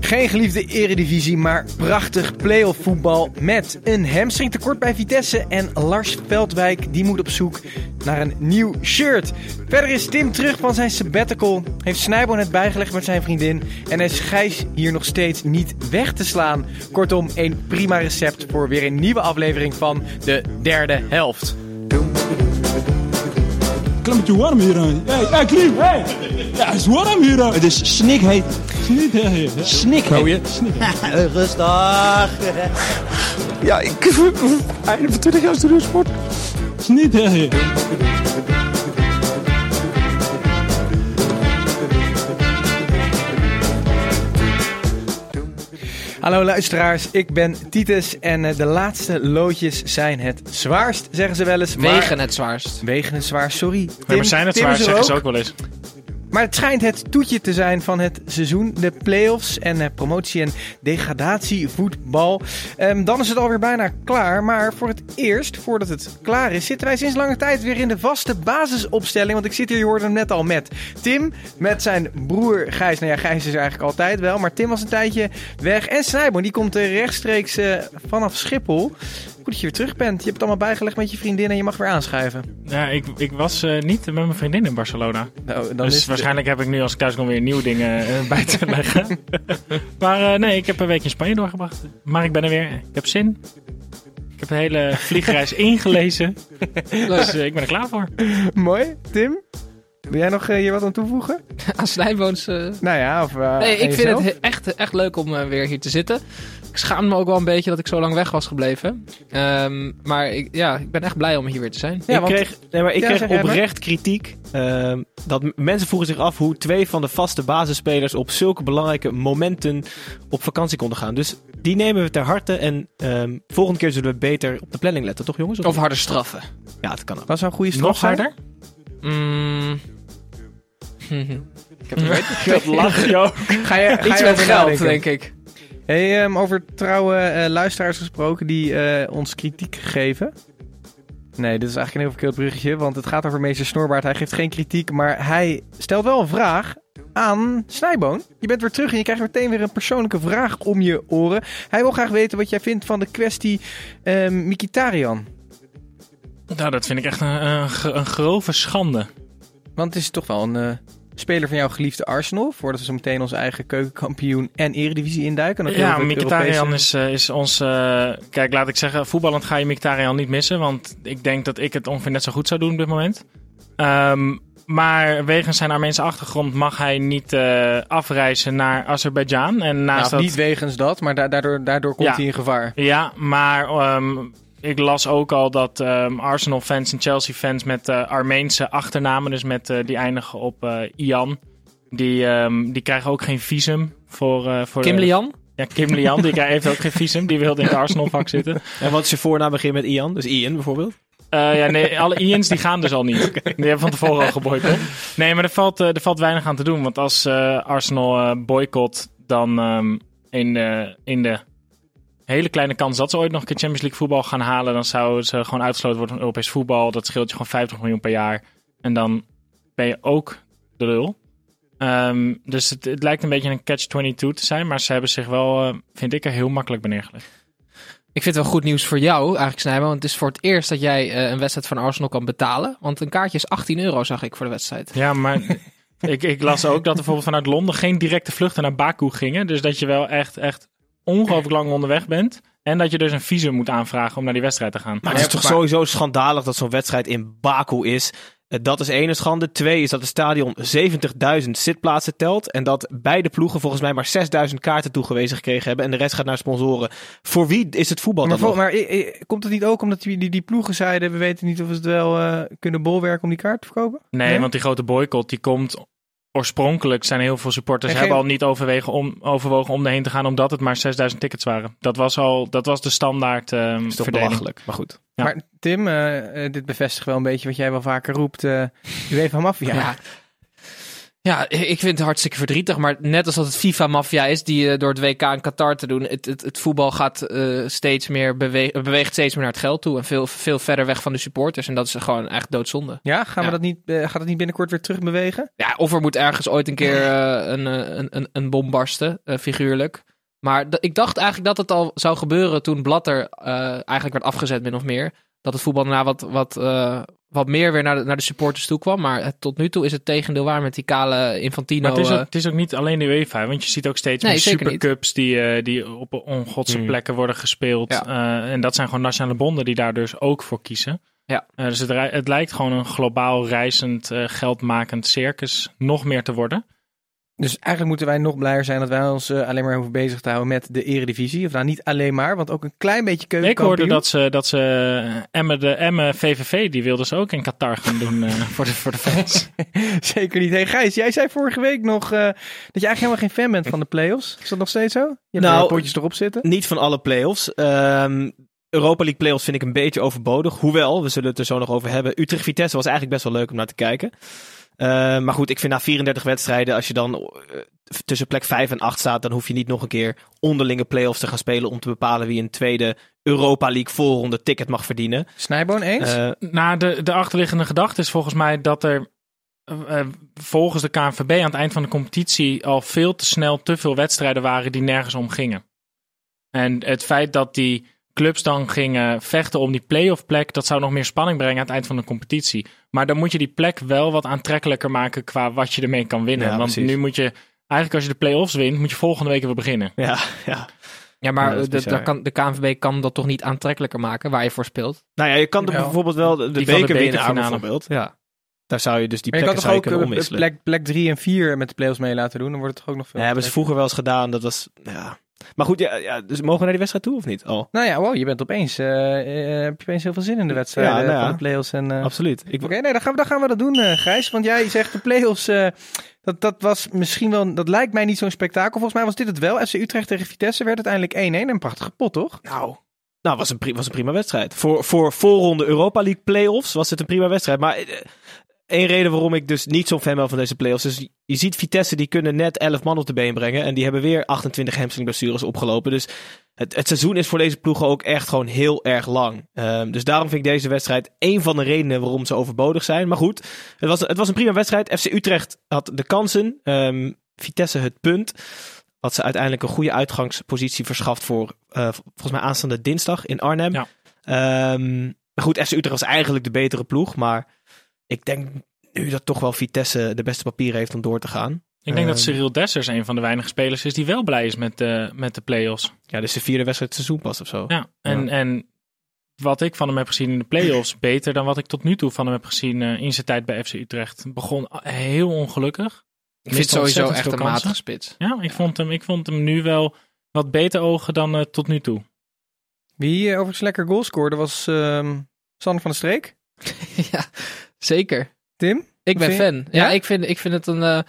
Geen geliefde eredivisie, maar prachtig playoff voetbal met een hamstring tekort bij Vitesse. En Lars Veldwijk die moet op zoek naar een nieuw shirt. Verder is Tim terug van zijn sabbatical, heeft Snijboon het bijgelegd met zijn vriendin. En is Gijs hier nog steeds niet weg te slaan. Kortom, een prima recept voor weer een nieuwe aflevering van de derde helft. Klimmetje warm hier aan. Hey, hey, Klim, hey! Ja, het is warm hier aan. Het is snikheet. Snikheet. Snikheet. Rustig. Ja, ik... Einde van 20 jaar studiosport. Snikheet. Hallo luisteraars, ik ben Titus en eh, de laatste loodjes zijn het zwaarst, zeggen ze wel eens. maar- Wegen het zwaarst. Wegen het zwaar, sorry. Tim, Nee, maar zijn het Tim zwaar, is er zeggen ze ook wel eens. Maar het schijnt het toetje te zijn van het seizoen. De play-offs en eh, promotie- en degradatievoetbal. Ehm, dan is het alweer bijna klaar. Maar voor het eerst, voordat het klaar is, zitten wij sinds lange tijd weer in de vaste basisopstelling. Want ik zit hier, je hoorde hem net al, met Tim. Met zijn broer Gijs. Nou ja, Gijs is eigenlijk altijd wel. Maar Tim was een tijdje weg. En Snijboon, die komt rechtstreeks eh, vanaf Schiphol. Goed dat je weer terug bent. Je hebt het allemaal bijgelegd met je vriendin en je mag weer aanschuiven. Ja, ik, ik was eh, niet met mijn vriendin in Barcelona. Nou, dan dus is waarschijnlijk heb ik nu als ik thuis kom weer nieuwe dingen eh, bij te leggen. maar eh, nee, ik heb een weekje in Spanje doorgebracht. Maar ik ben er weer. Ik heb zin. Ik heb de hele vliegreis ingelezen. Dus eh, ik ben er klaar voor. Mooi. Tim? Wil jij nog eh, hier wat aan toevoegen? Aan Snijboons... eh, Nou ja, of... eh, Nee, ik vind het he- echt, echt leuk om weer hier te zitten. Ik schaam me ook wel een beetje dat ik zo lang weg was gebleven. Ehm, maar ik, ja, ik ben echt blij om hier weer te zijn. Ja, ik want- kreeg, nee, maar ik Ja, kreeg oprecht kritiek. ehm, dat mensen vroegen zich af hoe twee van de vaste basisspelers op zulke belangrijke momenten op vakantie konden gaan. Dus die nemen we ter harte. En ehm, volgende keer zullen we beter op de planning letten, toch jongens? Of harde straffen. Ja, dat kan ook. Wat zou een goede straf Nog zijn? harder? Mm. ik heb er weet- Dat lach je ook. Ga je, ga Iets je met over geld, denk ik. Hey, ehm, over trouwe eh, luisteraars gesproken die eh, ons kritiek geven. Nee, dit is eigenlijk een heel verkeerd bruggetje, want het gaat over meester Snorbaard. Hij geeft geen kritiek, maar hij stelt wel een vraag aan Snijboon. Je bent weer terug en je krijgt meteen weer een persoonlijke vraag om je oren. Hij wil graag weten wat jij vindt van de kwestie ehm Mikitarian. Nou, dat vind ik echt een, een, een grove schande. Want het is toch wel een eh, speler van jouw geliefde Arsenal. Voordat we zo meteen onze eigen keukenkampioen en eredivisie induiken. Ja, Mkhitaryan is, eh, is ons... eh, kijk, laat ik zeggen, voetballend ga je Mkhitaryan niet missen. Want ik denk dat ik het ongeveer net zo goed zou doen op dit moment. Ehm, maar wegens zijn Armeense achtergrond mag hij niet eh, afreizen naar Azerbeidzjan. En naast Nou, dat... niet wegens dat, maar da- daardoor, daardoor komt Ja. hij in gevaar. Ja, maar ehm, ik las ook al dat ehm, Arsenal-fans en Chelsea-fans met eh, Armeense achternamen, dus met, eh, die eindigen op eh, Ian, die, ehm, die krijgen ook geen visum voor... eh voor Kim de- Lian? Ja, Kim Lian, die krijgt- heeft ook geen visum. Die wilde in het Arsenal-vak zitten. En wat is je voornaam begint met Ian? Dus Ian bijvoorbeeld? Eh, ja, nee, alle Ians die gaan dus al niet. Die hebben van tevoren al geboycott. Nee, maar er valt, eh, er valt weinig aan te doen. Want als eh, Arsenal eh boycott, dan ehm, in, de, in de hele kleine kans dat ze ooit nog een keer Champions League voetbal gaan halen, dan zouden ze gewoon uitgesloten worden van Europees voetbal. Dat scheelt je gewoon 50 miljoen per jaar. En dan ben je ook de lul. Ehm, dus het, het lijkt een beetje een catch-22 te zijn. Maar ze hebben zich wel, eh, vind ik, er heel makkelijk bij neergelegd. Ik vind het wel goed nieuws voor jou, eigenlijk Snijboon. Want het is voor het eerst dat jij eh, een wedstrijd van Arsenal kan betalen. Want een kaartje is 18 euro, zag ik, voor de wedstrijd. Ja, maar ik, ik las ook dat er bijvoorbeeld vanuit Londen geen directe vluchten naar Baku gingen. Dus dat je wel echt, echt ongelooflijk lang onderweg bent. En dat je dus een visum moet aanvragen om naar die wedstrijd te gaan. Maar het is toch sowieso schandalig dat zo'n wedstrijd in Baku is. Eh, Dat is één schande. Twee is dat het stadion 70.000 zitplaatsen telt. En dat beide ploegen volgens mij maar 6.000 kaarten toegewezen gekregen hebben. En de rest gaat naar sponsoren. Voor wie is het voetbal Maar, dan vol- maar komt het niet ook omdat die, die, die ploegen zeiden... we weten niet of we het wel eh, kunnen bolwerken om die kaart te verkopen? Nee, Nee? want die grote boycott die komt oorspronkelijk zijn heel veel supporters En hebben al niet overwegen om, overwogen om erheen te gaan, omdat het maar 6000 tickets waren. Dat was al, dat was de standaard ehm toch verdeling. belachelijk, maar goed. Ja. Maar Tim, eh, eh, dit bevestigt wel een beetje wat jij wel vaker roept. eh UEFA Mafia. Ja. Ja, ik vind het hartstikke verdrietig. Maar net als dat het FIFA-maffia is, die eh, door het WK in Qatar te doen. Het, het, het voetbal gaat eh, steeds meer bewe beweegt steeds meer naar het geld toe. En veel, veel verder weg van de supporters. En dat is gewoon echt doodzonde. Ja, gaan we dat niet, eh, gaat het niet binnenkort weer terug bewegen? Ja, of er moet ergens ooit een keer een, een, een, een bom barsten, figuurlijk. Maar ik dacht eigenlijk dat het al zou gebeuren toen Blatter eigenlijk werd afgezet, min of meer. Dat het voetbal daarna wat, wat, eh, wat meer weer naar de, naar de supporters toe kwam. Maar het- tot nu toe is het tegendeel waar met die kale Infantino. Maar het is, ook, eh, het is ook niet alleen de UEFA, want je ziet ook steeds Nee, meer supercups die, eh, die op ongodse Hmm. plekken worden gespeeld. Ja. Eh, en dat zijn gewoon nationale bonden die daar dus ook voor kiezen. Ja. Eh, dus het, het lijkt gewoon een globaal reizend, eh, geldmakend circus nog meer te worden. Dus eigenlijk moeten wij nog blijer zijn dat wij ons eh, alleen maar hoeven bezig te houden met de eredivisie. Of nou niet alleen maar, want ook een klein beetje Ik keukenkampioen. hoorde dat ze, dat ze eh, Emmen, de Emmen VVV, die wilden ze ook in Qatar gaan doen eh, voor, de, voor de fans. Zeker niet. Hey Gijs, jij zei vorige week nog eh, dat je eigenlijk helemaal geen fan bent van de play-offs. Is dat nog steeds zo? Je hebt Nou, potjes erop zitten. Niet van alle play-offs. Ehm, Europa League play-offs vind ik een beetje overbodig. Hoewel, we zullen het er zo nog over hebben. Utrecht-Vitesse was eigenlijk best wel leuk om naar te kijken. Ehm, maar goed, ik vind na 34 wedstrijden, als je dan eh, tussen plek 5 en 8 staat, dan hoef je niet nog een keer onderlinge play-offs te gaan spelen om te bepalen wie een tweede Europa League voorronde ticket mag verdienen. Snijboon eens? Eh, Nou, de, de achterliggende gedachte is volgens mij dat er eh, eh, volgens de KNVB aan het eind van de competitie al veel te snel te veel wedstrijden waren die nergens om gingen. En het feit dat die clubs dan gingen vechten om die play-off plek, dat zou nog meer spanning brengen aan het eind van de competitie. Maar dan moet je die plek wel wat aantrekkelijker maken qua wat je ermee kan winnen. Ja, Want precies. nu moet je, eigenlijk als je de play-offs wint, moet je volgende week weer beginnen. ja, ja. ja, maar Ja, de, daar kan, de KNVB kan dat toch niet aantrekkelijker maken waar je voor speelt? Nou ja, je kan er bijvoorbeeld wel de, de beker winnen bijvoorbeeld. Ja. Daar zou je dus die maar je kan plekken toch zou kunnen eh, omwisselen. plek, plek 3 en 4 met de play-offs mee laten doen? Dan wordt het toch ook nog veel. Ja, hebben ze vroeger wel eens gedaan. Dat was, ja. Maar goed, ja, ja, dus mogen we naar die wedstrijd toe of niet? Oh, Nou ja, wow, je bent opeens, eh, eh, heb je opeens heel veel zin in de wedstrijd Ja, nou ja. van de play-offs. En, eh, absoluut. Ik, Oké, nee, dan gaan, we, dan gaan we dat doen, eh, Gijs. Want jij zegt de play-offs, eh, dat, dat was misschien wel, dat lijkt mij niet zo'n spektakel. Volgens mij was dit het wel. FC Utrecht tegen Vitesse werd uiteindelijk 1-1. Een prachtige pot, toch? Nou, nou was, een was een prima wedstrijd. Voor, voor voorronde Europa League playoffs was het een prima wedstrijd. Maar eh, één reden waarom ik dus niet zo'n fan ben van deze playoffs is... Je ziet Vitesse, die kunnen net 11 man op de been brengen. En die hebben weer 28 hamstringblessures opgelopen. Dus het, het seizoen is voor deze ploegen ook echt gewoon heel erg lang. Ehm, dus daarom vind ik deze wedstrijd één van de redenen waarom ze overbodig zijn. Maar goed, het was, het was een prima wedstrijd. FC Utrecht had de kansen. Ehm, Vitesse het punt. Wat ze uiteindelijk een goede uitgangspositie verschaft voor eh, volgens mij aanstaande dinsdag in Arnhem. Ja. Ehm, maar goed, FC Utrecht was eigenlijk de betere ploeg. Maar ik denk nu dat toch wel Vitesse de beste papieren heeft om door te gaan. Ik denk dat Ehm, Cyril Dessers een van de weinige spelers is die wel blij is met de, met de play-offs. Ja, dus de vierde wedstrijd het seizoen pas of zo. Ja, en, Ja. en wat ik van hem heb gezien in de play-offs, beter dan wat ik tot nu toe van hem heb gezien eh, in zijn tijd bij FC Utrecht. Begon heel ongelukkig. Ik vind het sowieso echt een matige spits. Ja, ik, Vond hem, ik vond hem nu wel wat beter ogen dan eh, tot nu toe. Wie eh, overigens lekker goal scoorde was ehm Sander van der Streek. ja, zeker. Tim? Ik ben fan. Ja, Ja? ik, vind, ik vind het een, eh,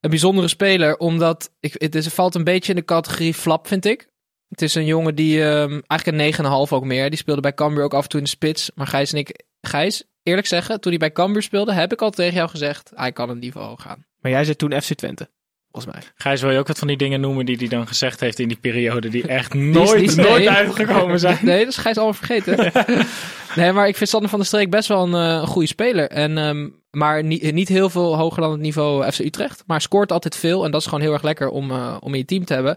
een bijzondere speler, omdat ik, het is, valt een beetje in de categorie flap, vind ik. Het is een jongen die ehm, eigenlijk een 9,5 ook meer. Die speelde bij Cambuur ook af en toe in de spits. Maar Gijs en ik, Gijs, eerlijk zeggen, toen hij bij Cambuur speelde, heb ik al tegen jou gezegd, hij kan een niveau hoog gaan. Maar jij zei toen FC Twente, volgens mij. Gijs, wil je ook wat van die dingen noemen die hij dan gezegd heeft in die periode, die echt nooit, Die is- nooit nee. uitgekomen zijn? Nee, dat is Gijs allemaal vergeten. nee, maar ik vind Sander van der Streek best wel een, eh, goede speler. En, ehm, maar niet, niet heel veel hoger dan het niveau FC Utrecht. Maar scoort altijd veel. En dat is gewoon heel erg lekker om, eh, om in je team te hebben.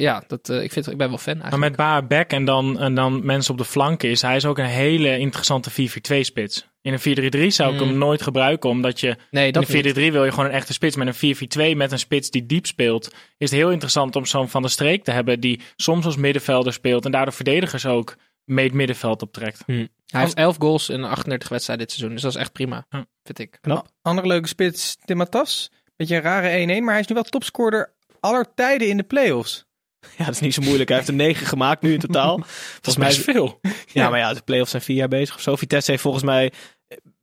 Ja, dat, eh, ik, vind, ik ben wel fan Maar eigenlijk. met Baar Beck en dan, en dan mensen op de flanken is, hij is ook een hele interessante 4-4-2 spits. In een 4-3-3 zou ik Mm. hem nooit gebruiken, omdat je nee, in dat een 4-3-3 wil je gewoon een echte spits. Met een 4-4-2 met een spits die diep speelt, is het heel interessant om zo'n Van der Streek te hebben die soms als middenvelder speelt en daardoor verdedigers ook mee het middenveld optrekt. Hij heeft 11 goals in 38 wedstrijden dit seizoen. Dus dat is echt prima, vind ik. Andere leuke spits, Tim Matas. Beetje een rare 1-1, maar hij is nu wel topscorer aller tijden in de play-offs. Ja, dat is niet zo moeilijk. Hij heeft er negen gemaakt nu in totaal. Dat is best veel. Ja, maar ja, de play-offs zijn vier jaar bezig of zo. Vitesse heeft volgens mij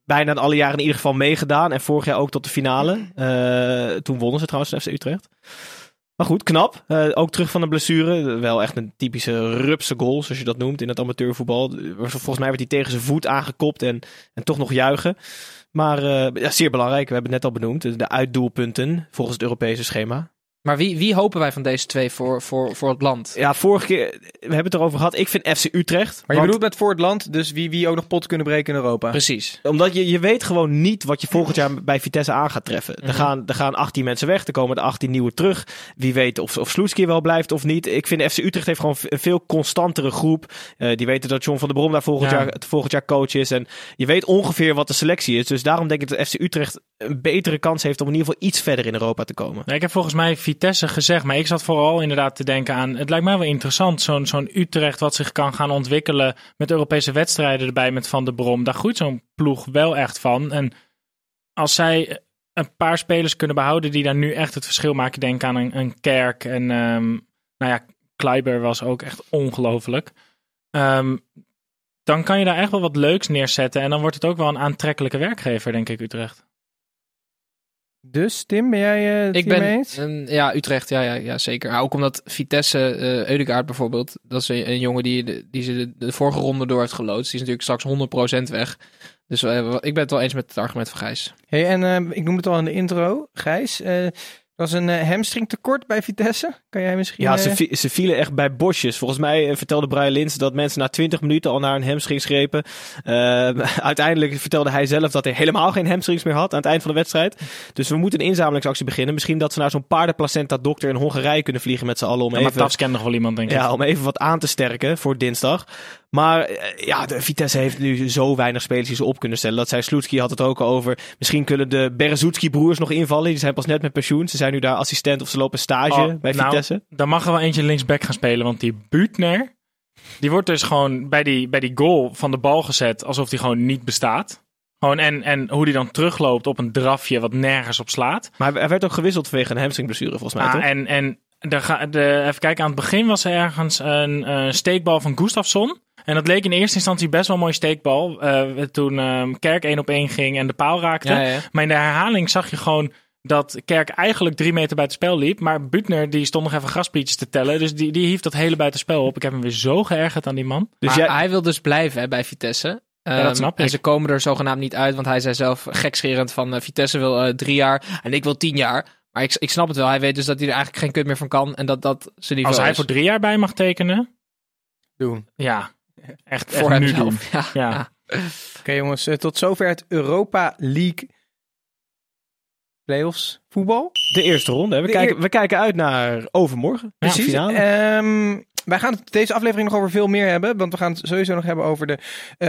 bijna alle jaren in ieder geval meegedaan. En vorig jaar ook tot de finale. Eh, toen wonnen ze trouwens FC Utrecht. Maar goed, knap. Eh, ook terug van de blessure. Wel echt een typische rupse goal, zoals je dat noemt in het amateurvoetbal. Volgens mij werd hij tegen zijn voet aangekopt en, en toch nog juichen. Maar eh, ja, zeer belangrijk. We hebben het net al benoemd. De uitdoelpunten volgens het Europese schema. Maar wie, wie hopen wij van deze twee voor, voor, voor het land? Ja, vorige keer, we hebben het erover gehad. Ik vind FC Utrecht. Maar je bedoelt met voor het land, dus wie, wie ook nog pot kunnen breken in Europa. Precies. Omdat je, je weet gewoon niet wat je volgend jaar bij Vitesse aan gaat treffen. Mhm. Er, gaan, er gaan 18 mensen weg, er komen er 18 nieuwe terug. Wie weet of, of Sloetski wel blijft of niet. Ik vind FC Utrecht heeft gewoon een veel constantere groep. Eh, die weten dat John van der Brom daar volgend, Ja. jaar, volgend jaar coach is. En je weet ongeveer wat de selectie is. Dus daarom denk ik dat FC Utrecht een betere kans heeft om in ieder geval iets verder in Europa te komen. Nee, ik heb volgens mij Vitesse gezegd, maar ik zat vooral inderdaad te denken aan. Het lijkt mij wel interessant, zo'n zo'n Utrecht wat zich kan gaan ontwikkelen met Europese wedstrijden erbij met Van der Brom. Daar groeit zo'n ploeg wel echt van. En als zij een paar spelers kunnen behouden die daar nu echt het verschil maken, denk aan een, een Kerk en ehm, nou ja, Kleiber was ook echt ongelooflijk. Ehm, dan kan je daar echt wel wat leuks neerzetten en dan wordt het ook wel een aantrekkelijke werkgever, denk ik, Utrecht. Dus Tim, ben jij eh, het Ik ben, eens? een- ja, Utrecht, ja, ja, ja zeker. Maar ook omdat Vitesse, eh Eudegaard bijvoorbeeld, dat is een, een jongen die, die ze de, de vorige ronde door heeft geloodst. Die is natuurlijk straks 100% weg. Dus eh, ik ben het wel eens met het argument van Gijs. Hey, en ik noemde het al in de intro, Gijs. Eh dat was een eh, hamstring tekort bij Vitesse. Kan jij misschien... Ja, eh, ze, vi- ze vielen echt bij bosjes. Volgens mij eh, vertelde Brian Lins dat mensen na 20 minuten al naar een hamstring grepen. Eh, uiteindelijk vertelde hij zelf dat hij helemaal geen hamstrings meer had aan het eind van de wedstrijd. Dus we moeten een inzamelingsactie beginnen. Misschien dat ze naar zo'n paardenplacenta dokter in Hongarije kunnen vliegen met z'n allen om Ja, maar even... Tafs kent nog wel iemand, denk ik. Ja, om even wat aan te sterken voor dinsdag. Maar eh, ja, de Vitesse heeft nu zo weinig spelers die ze op kunnen stellen. Dat zei Sloetski had het ook al over. Misschien kunnen de Berezoetski-broers nog invallen. Die zijn pas net met pensioen. Ze zijn nu daar assistent of ze lopen stage Oh, bij nou, Vitesse. Dan mag er wel eentje linksback gaan spelen, want die Buutner, die wordt dus gewoon bij die, bij die goal van de bal gezet alsof die gewoon niet bestaat. Gewoon en, en hoe die dan terugloopt op een drafje wat nergens op slaat. Maar hij werd ook gewisseld vanwege een hamstringblessure volgens mij, Ah, toch? en en de, even kijken, aan het begin was er ergens een steekbal van Gustafsson. En dat leek in eerste instantie best wel een mooie steekbal. eh, toen ehm, Kerk één op één ging en de paal raakte. Ja, ja. Maar in de herhaling zag je gewoon dat Kerk eigenlijk drie meter buiten spel liep. Maar Butner die stond nog even grasprietjes te tellen. Dus die, die hief dat hele buitenspel op. Ik heb hem weer zo geërgerd aan die man. Dus maar jij, hij wil dus blijven hè, bij Vitesse. dat Ehm, snap En ik. ze komen er zogenaamd niet uit, want hij zei zelf gekscherend van eh, Vitesse wil eh, drie jaar en ik wil tien jaar. Maar ik, ik snap het wel. Hij weet dus dat hij er eigenlijk geen kut meer van kan en dat dat zijn niveau Als hij is. voor drie jaar bij mag tekenen. Doen. Ja, echt, voor echt nu doen. Ja. Ja. Oké jongens, eh, tot zover het Europa League playoffs voetbal. de eerste ronde. We, De kijken, eer- we kijken uit naar overmorgen. de Precies. finale. Ehm, wij gaan het deze aflevering nog over veel meer hebben. Want we gaan het sowieso nog hebben over de, eh,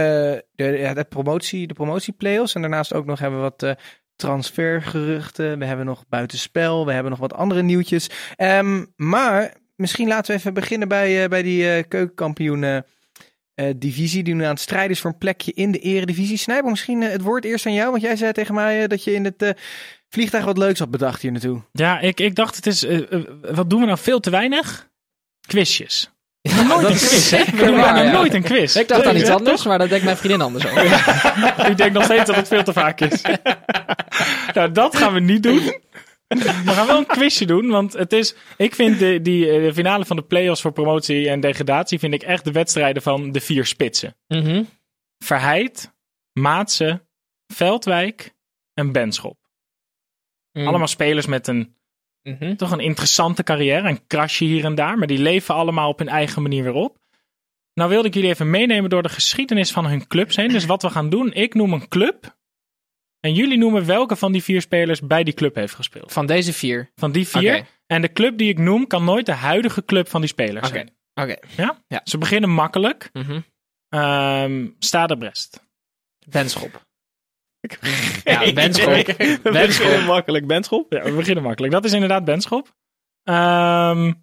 de, ja, de promotie, de promotie-playoffs. En daarnaast ook nog hebben we wat eh, transfergeruchten. We hebben nog buitenspel. We hebben nog wat andere nieuwtjes. Ehm, maar misschien laten we even beginnen bij, eh, bij die keukenkampioen divisie. Die nu aan het strijden is voor een plekje in de eredivisie. Snijbo, misschien het woord eerst aan jou. Want jij zei tegen mij dat je in het... Vliegtuig wat leuks had bedacht hier naartoe. Ja, ik, ik dacht het is... eh, eh, wat doen we nou veel te weinig? Quizjes. Ja, Nooit dat een is quiz, hè? We zeker doen waar, nog ja. nooit een quiz. Ik dacht aan iets anders, maar dat denkt mijn vriendin anders over. Ik denk nog steeds dat het veel te vaak is. nou, dat gaan we niet doen. We gaan wel een quizje doen, want het is... Ik vind de, die eh, de finale van de play-offs voor promotie en degradatie... vind ik echt de wedstrijden van de vier spitsen. Mhm. Verheid, Maatse, Veldwijk en Benschop. Mm. Allemaal spelers met een Mhm. toch een interessante carrière. Een krasje hier en daar. Maar die leven allemaal op hun eigen manier weer op. Nou wilde ik jullie even meenemen door de geschiedenis van hun clubs heen. Dus wat we gaan doen, ik noem een club. En jullie noemen welke van die vier spelers bij die club heeft gespeeld. Van deze vier. Van die vier. En de club die ik noem kan nooit de huidige club van die spelers zijn. Oké. Ja? Ja. Ze beginnen makkelijk. Mhm. Ehm Stade Brest. Benschop. Ja, Benschop. We Benschop. beginnen makkelijk. Benschop? Ja, we beginnen makkelijk. Dat is inderdaad Benschop. Ehm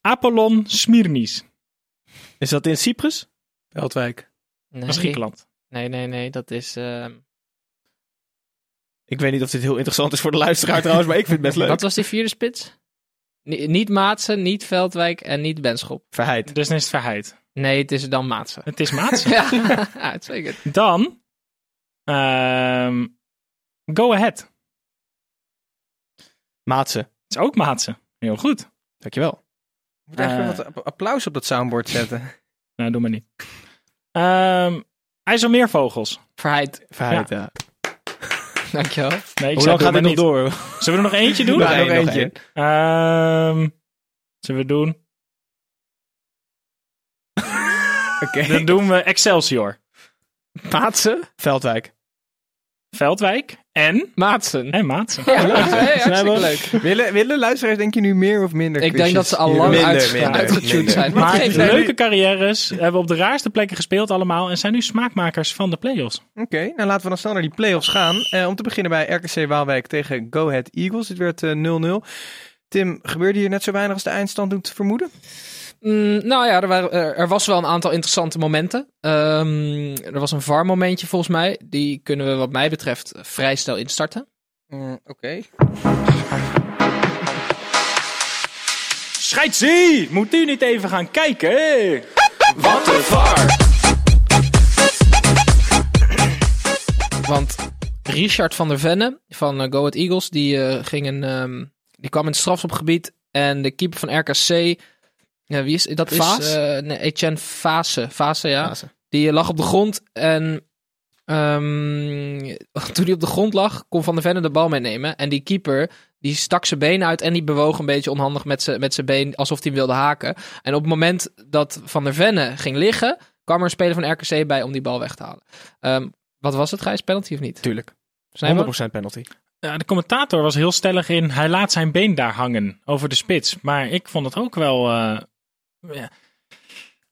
Apollon Smirnis. Is dat in Cyprus? Veldwijk. Nee. Dat is Griekenland. Nee, nee, nee. Dat is... ehm, Ik weet niet of dit heel interessant is voor de luisteraar trouwens, maar ik vind het best leuk. Wat was die vierde spits? Ni- niet Maatsen, niet Veldwijk en niet Benschop. Verheid. Dus dan is het Verheid. Nee, het is dan Maatsen. Het is Maatsen. Ja, uitstekend. Dan Ehm, go ahead. Maatse. is ook Maatsen. Heel goed. Dankjewel. Ik moet eigenlijk Eh. wat app- applaus op dat soundboard zetten. Nou, doe maar niet. Ehm IJsselmeervogels. Verheid. Verheid, ja. Dankjewel. Nee, ik Hoe lang gaat dit nog niet. door? Zullen we er nog eentje doen? Ja, nog nog eentje. Ehm, zullen we doen? Oké. Dan doen we Excelsior. Maatse. Veldwijk. Veldwijk en... Maatsen. En Maatsen. Ja, leuk. Snijboon. leuk. Willen, willen luisteraars denk je nu meer of minder Ik denk dat ze al lang uitgetuned zijn. Maar leuke carrières. Hebben op de raarste plekken gespeeld allemaal. En zijn nu smaakmakers van de play-offs. Oké, nou laten we dan snel naar die play-offs gaan. Eh, om te beginnen bij RKC Waalwijk tegen Go Ahead Eagles. Het werd eh, 0-0. Tim, gebeurde hier net zo weinig als de eindstand doet vermoeden? Mm, nou ja, er, waren, er, was wel een aantal interessante momenten. Ehm, er was een VAR-momentje volgens mij. Die kunnen we wat mij betreft vrij snel instarten. Mm, Oké. Scheidsie! Moet u niet even gaan kijken? Wat een var. Want Richard van der Venne van eh, Go Ahead Eagles, die, eh, ging een, ehm, die kwam in het strafschopgebied. En de keeper van RKC, ja, wie is dat? Vaas? Is, eh, nee, Etienne Fase. Fase, ja. Fase. Die eh, lag op de grond en ehm, toen hij op de grond lag, kon Van der Venne de bal meenemen. En die keeper, die stak zijn benen uit en die bewoog een beetje onhandig met zijn met zijn been, alsof hij hem wilde haken. En op het moment dat Van der Venne ging liggen, kwam er een speler van RKC bij om die bal weg te halen. Ehm, wat was het, Gijs? Penalty of niet? Tuurlijk. 100% Snijboon? penalty. Ja, de commentator was heel stellig in. Hij laat zijn been daar hangen over de spits. Maar ik vond het ook wel. eh, ja.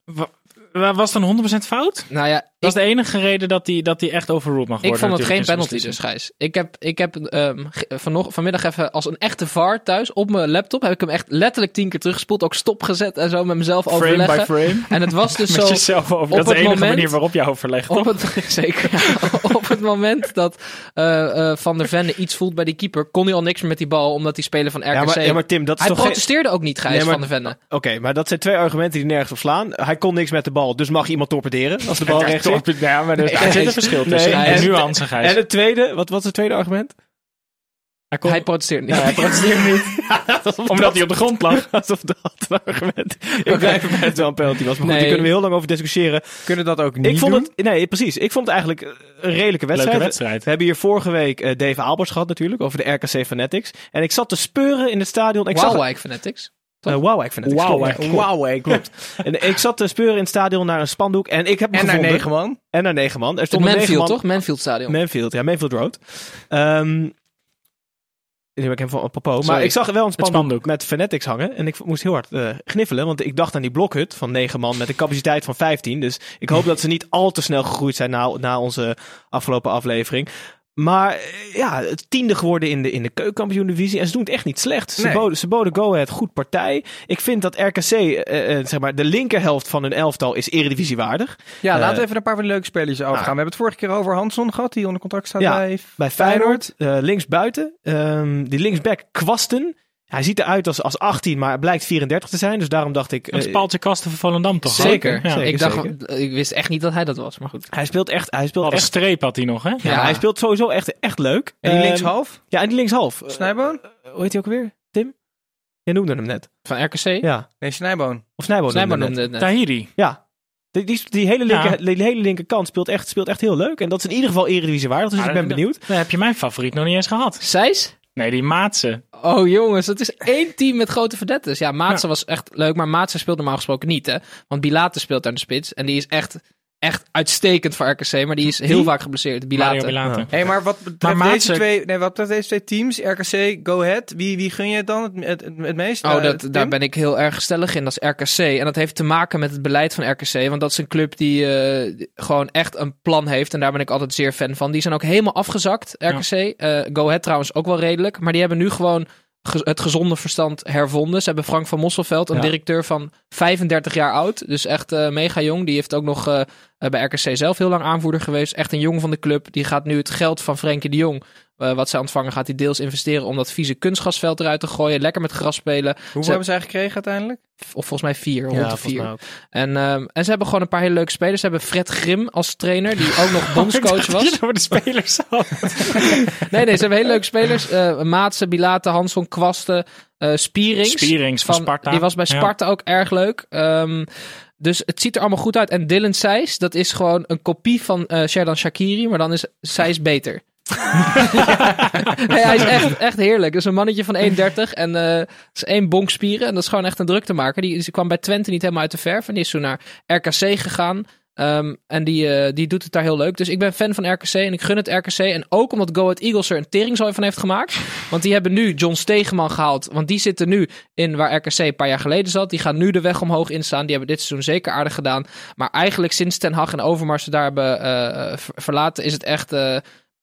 Wa- wa- Was het een 100% fout? Nou ja, Dat is de enige reden dat hij dat hij echt overruled mag Ik worden. vond het geen penalty dus, Gijs. Ik heb, ik heb ehm, vanocht, vanmiddag even als een echte VAR thuis op mijn laptop... heb ik hem echt letterlijk tien keer teruggespoeld. Ook stopgezet en zo met mezelf. Frame overleggen. by frame. En het was dus Met zo... jezelf over. op Dat is de het enige moment- manier waarop je overlegt. Op het, zeker. ja. op het moment dat eh, eh, Van der Venne iets voelt bij die keeper... kon hij al niks meer met die bal, omdat die speler van RKC... Ja maar, ja, maar Tim, dat is hij toch geen... protesteerde ook niet, Gijs, Nee, maar- Van der Venne. Oké, maar dat zijn twee argumenten die nergens op slaan. Hij kon niks met de bal, dus mag je iemand torpederen als de bal rechts Ja, maar er, Nee, zit een verschil nee, tussen. hij- en nuance, Gijs. En het tweede, wat was het tweede argument? hij, kon, Hij protesteerde niet. ja, hij protesteerde niet. omdat hij op de grond lag. Alsof dat een argument. Ik blijf erbij dat het wel een penalty was. Maar goed, Nee. daar kunnen we heel lang over discussiëren. Kunnen dat ook niet Ik vond doen? het, nee, precies. Ik vond het eigenlijk een redelijke wedstrijd. Leuke wedstrijd. We hebben hier vorige week eh, Dave Albers gehad natuurlijk, over de RKC Fanatics. En ik zat te speuren in het stadion. Ik zag, Waalwijk Fanatics. Eh, Wauwijk Fanatics. Wauwijk. klopt. Wauwijk, klopt. en ik zat te speuren in het stadion naar een spandoek. En ik heb En naar gevonden. negen man. En naar negen man. Er Het negen Manfield, man. toch? Manfield Stadion. Manfield, ja, Manfield Road. Nu heb ik hem van popo. Maar ik zag wel een spandoek, spandoek. met Fanatics hangen. En ik moest heel hard eh, gniffelen. Want ik dacht aan die blokhut van 9 man met een capaciteit van 15. Dus ik hoop dat ze niet al te snel gegroeid zijn na, na onze afgelopen aflevering. Maar eh, ja, het tiende geworden in de, in de keukenkampioen-divisie. En ze doen het echt niet slecht. Ze, Nee. boden, ze boden Go Ahead goed partij. Ik vind dat RKC, eh, eh, zeg maar, de linkerhelft van hun elftal is eredivisiewaardig. Ja, Eh, laten we even een paar van de leuke spelers overgaan. we hebben het vorige keer over Hansson gehad, die onder contract staat Ja, bij Bij Feyenoord, eh links buiten. Ehm, die linksback Kwasten. Hij ziet eruit als, als 18, maar blijkt 34 te zijn. Dus daarom dacht ik... Is eh, Paaltje Kasten van Volendam toch? Zeker, Ja. zeker. ik, dacht, ik wist echt niet dat hij dat was, maar goed. hij speelt echt, hij speelt Wat een streep had hij nog, hè? ja, Ja. hij speelt sowieso echt, echt leuk. En die Ehm, linkshalf, Ja, en die linkshalf. Snijboon? hoe heet hij ook weer? Tim? Je noemde hem net. Van RKC? Ja. Nee, Snijboon. Of Snijboon Snijboon noemde noemde net. Tahiri. Ja. Die, die, die, hele linker, Ja. die hele linkerkant speelt echt, speelt echt heel leuk. En dat is in ieder geval Eredivisie waardig. Dus Maar ik ben dan- benieuwd. Dan heb je mijn favoriet nog niet eens gehad. Zijs? Nee, die Maatse. Oh jongens, het is één team met grote verdettes. Ja, Maatsen was echt leuk, maar Maatsen speelt normaal gesproken niet, hè. Want Bilate speelt daar in de spits. En die is echt, echt uitstekend voor RKC, maar die is heel vaak geblesseerd. Mario Bilate. Bilate. Hé, maar wat betreft, Maar deze twee, nee, wat betreft deze twee teams, RKC, Go Ahead, wie, wie gun je het dan het, het, het, het meest? Oh, Eh, dat, daar ben ik heel erg stellig in. Dat is RKC. En dat heeft te maken met het beleid van RKC. Want dat is een club die eh, gewoon echt een plan heeft. En daar ben ik altijd zeer fan van. Die zijn ook helemaal afgezakt, RKC. Eh, Go Ahead trouwens ook wel redelijk. Maar die hebben nu gewoon ge- het gezonde verstand hervonden. Ze hebben Frank van Mosselveld, een Ja. directeur van 35 jaar oud. Dus echt eh, mega jong. Die heeft ook nog eh, eh, bij RKC zelf heel lang aanvoerder geweest. Echt een jong van de club. Die gaat nu het geld van Frenkie de Jong eh, wat zij ontvangen gaat hij deels investeren om dat vieze kunstgasveld eruit te gooien. Lekker met gras spelen. Hoeveel Ze- hebben zij gekregen uiteindelijk? Of volgens mij vier, rond Ja, de volgens vier. mij ook. En, ehm, en ze hebben gewoon een paar hele leuke spelers. Ze hebben Fred Grim als trainer, die ook nog bondscoach was. Over de spelers. Nee, nee, ze hebben hele leuke spelers. Eh Maatse, Bilate, Hansson, Kwasten, eh Spierings. Spierings van Sparta. Die was bij Ja. Sparta ook erg leuk. Ehm, dus het ziet er allemaal goed uit. En Dylan Seys, dat is gewoon een kopie van eh Sherdan Shakiri, maar dan is Seys beter. hij is echt, echt heerlijk. Is een mannetje van 1,30 en eh is één bonk spieren. En dat is gewoon echt een drukte maken. Die, die kwam bij Twente niet helemaal uit de verf. En die is toen naar RKC gegaan. Ehm, en die, eh, die doet het daar heel leuk. Dus ik ben fan van RKC en ik gun het RKC. En ook omdat Go Ahead Eagles er een teringzooi van heeft gemaakt. Want die hebben nu John Stegeman gehaald. Want die zitten nu in waar RKC een paar jaar geleden zat. Die gaan nu de weg omhoog instaan. Die hebben dit seizoen zeker aardig gedaan. Maar eigenlijk sinds Ten Hag en Overmars ze daar hebben eh, ver- verlaten... is het echt...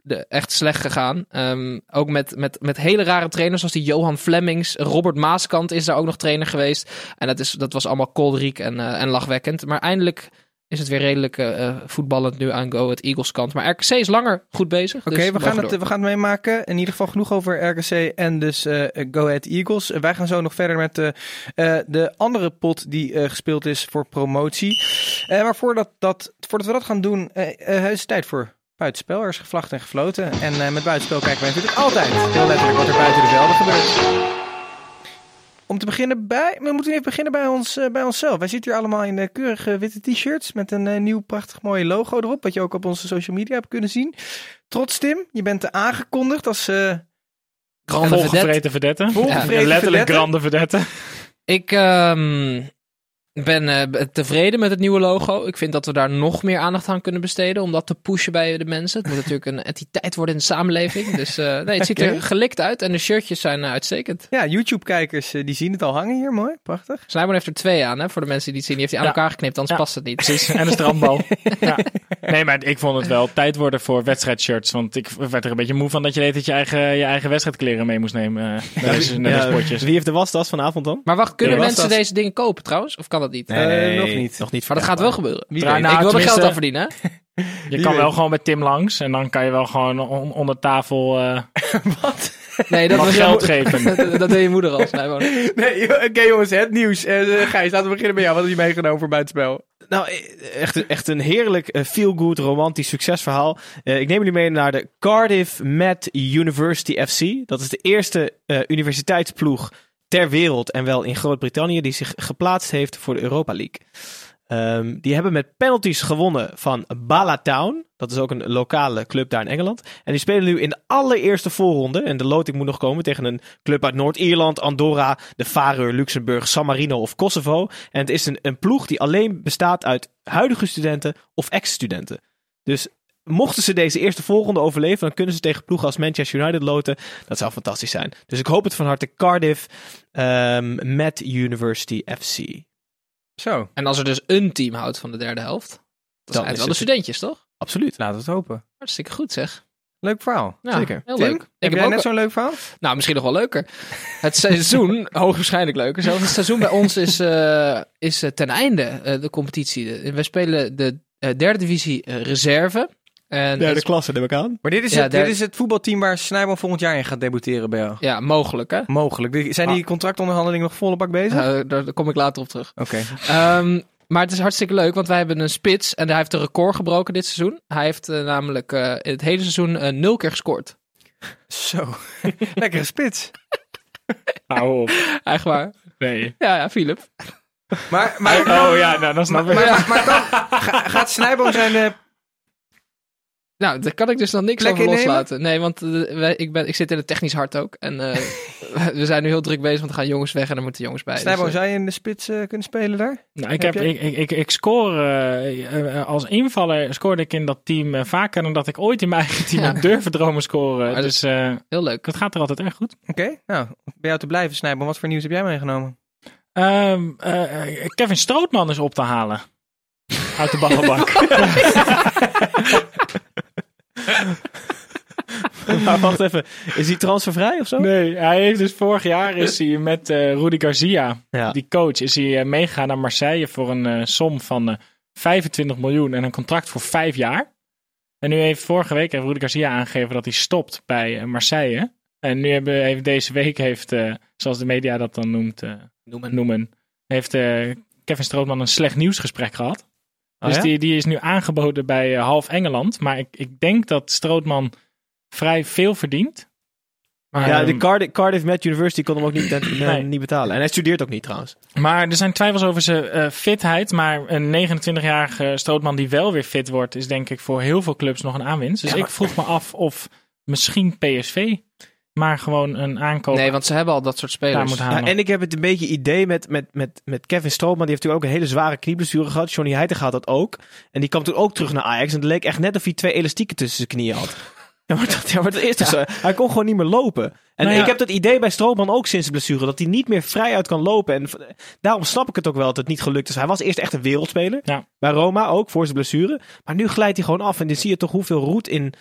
de, echt slecht gegaan. Ehm, ook met, met, met hele rare trainers zoals die Johan Flemings. Robert Maaskant is daar ook nog trainer geweest. En dat, is, dat was allemaal koolriek en, eh, en lachwekkend. Maar eindelijk is het weer redelijk eh, eh, voetballend nu aan Go het Eagles kant. Maar RKC is langer goed bezig. Oké, dus we, gaan het, we gaan het meemaken. In ieder geval genoeg over RKC en dus eh, Go Ahead Eagles. Wij gaan zo nog verder met de andere pot die gespeeld is voor promotie. Maar voordat, dat, voordat we dat gaan doen, is het tijd voor buitenspel. Er is gevlacht en gefloten. En eh, met buitenspel kijken wij natuurlijk altijd heel letterlijk wat er buiten de velden gebeurt. Om te beginnen bij, we moeten even beginnen bij, ons, eh, bij onszelf. Wij zitten hier allemaal in eh, keurige witte t-shirts met een eh, nieuw prachtig mooi logo erop. Wat je ook op onze social media hebt kunnen zien. Trots Tim, je bent aangekondigd als eh Grande vedette. Volgevreten verdette. volgevreten Ja, letterlijk grande verdette. Ik ehm, ben eh, tevreden met het nieuwe logo. Ik vind dat we daar nog meer aandacht aan kunnen besteden. Om dat te pushen bij de mensen. Het moet natuurlijk een entiteit worden in de samenleving. Dus eh, nee, het ziet er gelikt uit. En de shirtjes zijn eh, uitstekend. Ja, YouTube-kijkers die zien het al hangen hier. Mooi, prachtig. Snijboon heeft er twee aan, hè, voor de mensen die het zien. Die heeft hij aan Ja. elkaar geknipt, anders Ja. past het niet. Precies. En een strandbal. ja. Nee, maar ik vond het wel tijd worden voor wedstrijdshirts. Want ik werd er een beetje moe van dat je deed dat je eigen, je eigen wedstrijdkleren mee moest nemen. naar deze, naar deze potjes. wie heeft de wastas vanavond dan? Maar wacht, kunnen mensen deze dingen kopen trouwens? Of kan dat niet? Nee, nog niet. Nog niet Maar dat gaat wel gebeuren. Wie Trouw- weet. nou, ik wil er geld aan verdienen. Je kan wel gewoon met Tim langs. En dan kan je wel gewoon on- onder tafel eh Wat? Nee, dat was geld geven. dat, dat deed je moeder al. Nee, oké jongens, het nieuws. Eh, eh, Gijs, laten we beginnen bij jou. Wat heb je meegenomen voor buitenspel? Nou, eh, echt, echt een heerlijk, eh, feel-good, romantisch succesverhaal. Eh, ik neem jullie mee naar de Cardiff Met University FC. Dat is de eerste eh, universiteitsploeg ter wereld en wel in Groot-Brittannië die zich geplaatst heeft voor de Europa League. Ehm, die hebben met penalties gewonnen van Bala Town. Dat is ook een lokale club daar in Engeland. En die spelen nu in de allereerste voorronde. En de loting moet nog komen tegen een club uit Noord-Ierland, Andorra, de Faroe, Luxemburg, San Marino of Kosovo. En het is een, een ploeg die alleen bestaat uit huidige studenten of ex-studenten. Dus mochten ze deze eerste voorronde overleven, dan kunnen ze tegen ploegen als Manchester United loten. Dat zou fantastisch zijn. Dus ik hoop het van harte. Cardiff ehm, met University FC. Zo, En als er dus een team houdt van de derde helft, dan zijn het wel de studentjes, toch? Absoluut. laten we het hopen. Hartstikke goed, zeg. Leuk verhaal. Ja, Zeker. heel Tim, leuk. Ik Heb jij ook net zo'n leuk verhaal? Nou, misschien nog wel leuker. Het seizoen, hoogstwaarschijnlijk leuker zelfs. Het seizoen bij ons is, eh, is eh, ten einde, eh, de competitie. We spelen de derde divisie reserve. En Derde het- klasse, neem ik aan. Maar dit is, Ja, het, dit is het voetbalteam waar Snijboom volgend jaar in gaat debuteren bij jou. ja, mogelijk hè. Mogelijk. Zijn die contractonderhandelingen nog volle bak bezig? Eh, daar, kom ik later op terug. Oké. Ehm, maar het is hartstikke leuk, want wij hebben een spits en hij heeft een record gebroken dit seizoen. Hij heeft eh, namelijk eh, in het hele seizoen eh, nul keer gescoord. Zo. Lekkere spits. Hou op. Echt waar. Nee. Ja, ja, Philip. Maar, maar, Oh ja, nou, dan snap maar, ik. maar, maar dan ga- gaat Snijboom zijn eh, Nou, daar kan ik dus nog niks Plek over loslaten. Nee, want eh, wij, ik, ben, ik zit in het technisch hart ook. En eh, we zijn nu heel druk bezig, want er gaan jongens weg en er moeten jongens bij. Snijboom, Dus, eh, zou je in de spits kunnen spelen daar? Nou, ik, Heb ik, ik, ik, ik score als invaller scoorde ik in dat team vaker dan dat ik ooit in mijn eigen team Ja. heb durven dromen scoren. Maar dus eh heel leuk. het gaat er altijd erg goed. Oké. Nou, bij jou te blijven, Snijboom. Wat voor nieuws heb jij meegenomen? Ehm, eh, Kevin Strootman is op te halen. Uit de ballenbak. Maar wacht even, is hij transfervrij of zo? nee, hij heeft dus vorig jaar is hij met eh Rudy Garcia, Ja. die coach, is hij eh, meegegaan naar Marseille voor een eh, som van eh, 25 miljoen en een contract voor vijf jaar. En nu heeft vorige week heeft Rudi Garcia aangegeven dat hij stopt bij Marseille. En nu hebben, heeft deze week, heeft, eh, zoals de media dat dan noemt, eh, Noemen. noemen, heeft eh, Kevin Strootman een slecht nieuwsgesprek gehad. Oh, dus ja? die, die is nu aangeboden bij eh, half Engeland. Maar ik, ik denk dat Strootman vrij veel verdient. Maar, Ja, ehm, de Cardiff, Cardiff Met University kon hem ook niet, eh, Nee. niet betalen. En hij studeert ook niet trouwens. Maar er zijn twijfels over zijn eh, fitheid. Maar een 29-jarige Strootman die wel weer fit wordt, is denk ik voor heel veel clubs nog een aanwinst. Dus Ja, maar- ik vroeg me af of misschien PSV maar gewoon een aankoop Nee, want ze hebben al dat soort spelers. moet Ja, halen. en ik heb het een beetje idee met, met, met, met Kevin Strootman. Die heeft natuurlijk ook een hele zware knieblessure gehad. Johnny Heitinga had dat ook. En die kwam toen ook terug naar Ajax. En het leek echt net of hij twee elastieken tussen zijn knieën had. Ja, maar dat, ja, maar dat is toch zo. Hij kon gewoon niet meer lopen. En Nou ja. ik heb dat idee bij Strootman ook sinds de blessure. Dat hij niet meer vrij uit kan lopen. En daarom snap ik het ook wel dat het niet gelukt is. Hij was eerst echt een wereldspeler. Ja. Bij Roma ook, voor zijn blessure. Maar nu glijdt hij gewoon af. En dan zie je toch hoeveel roet in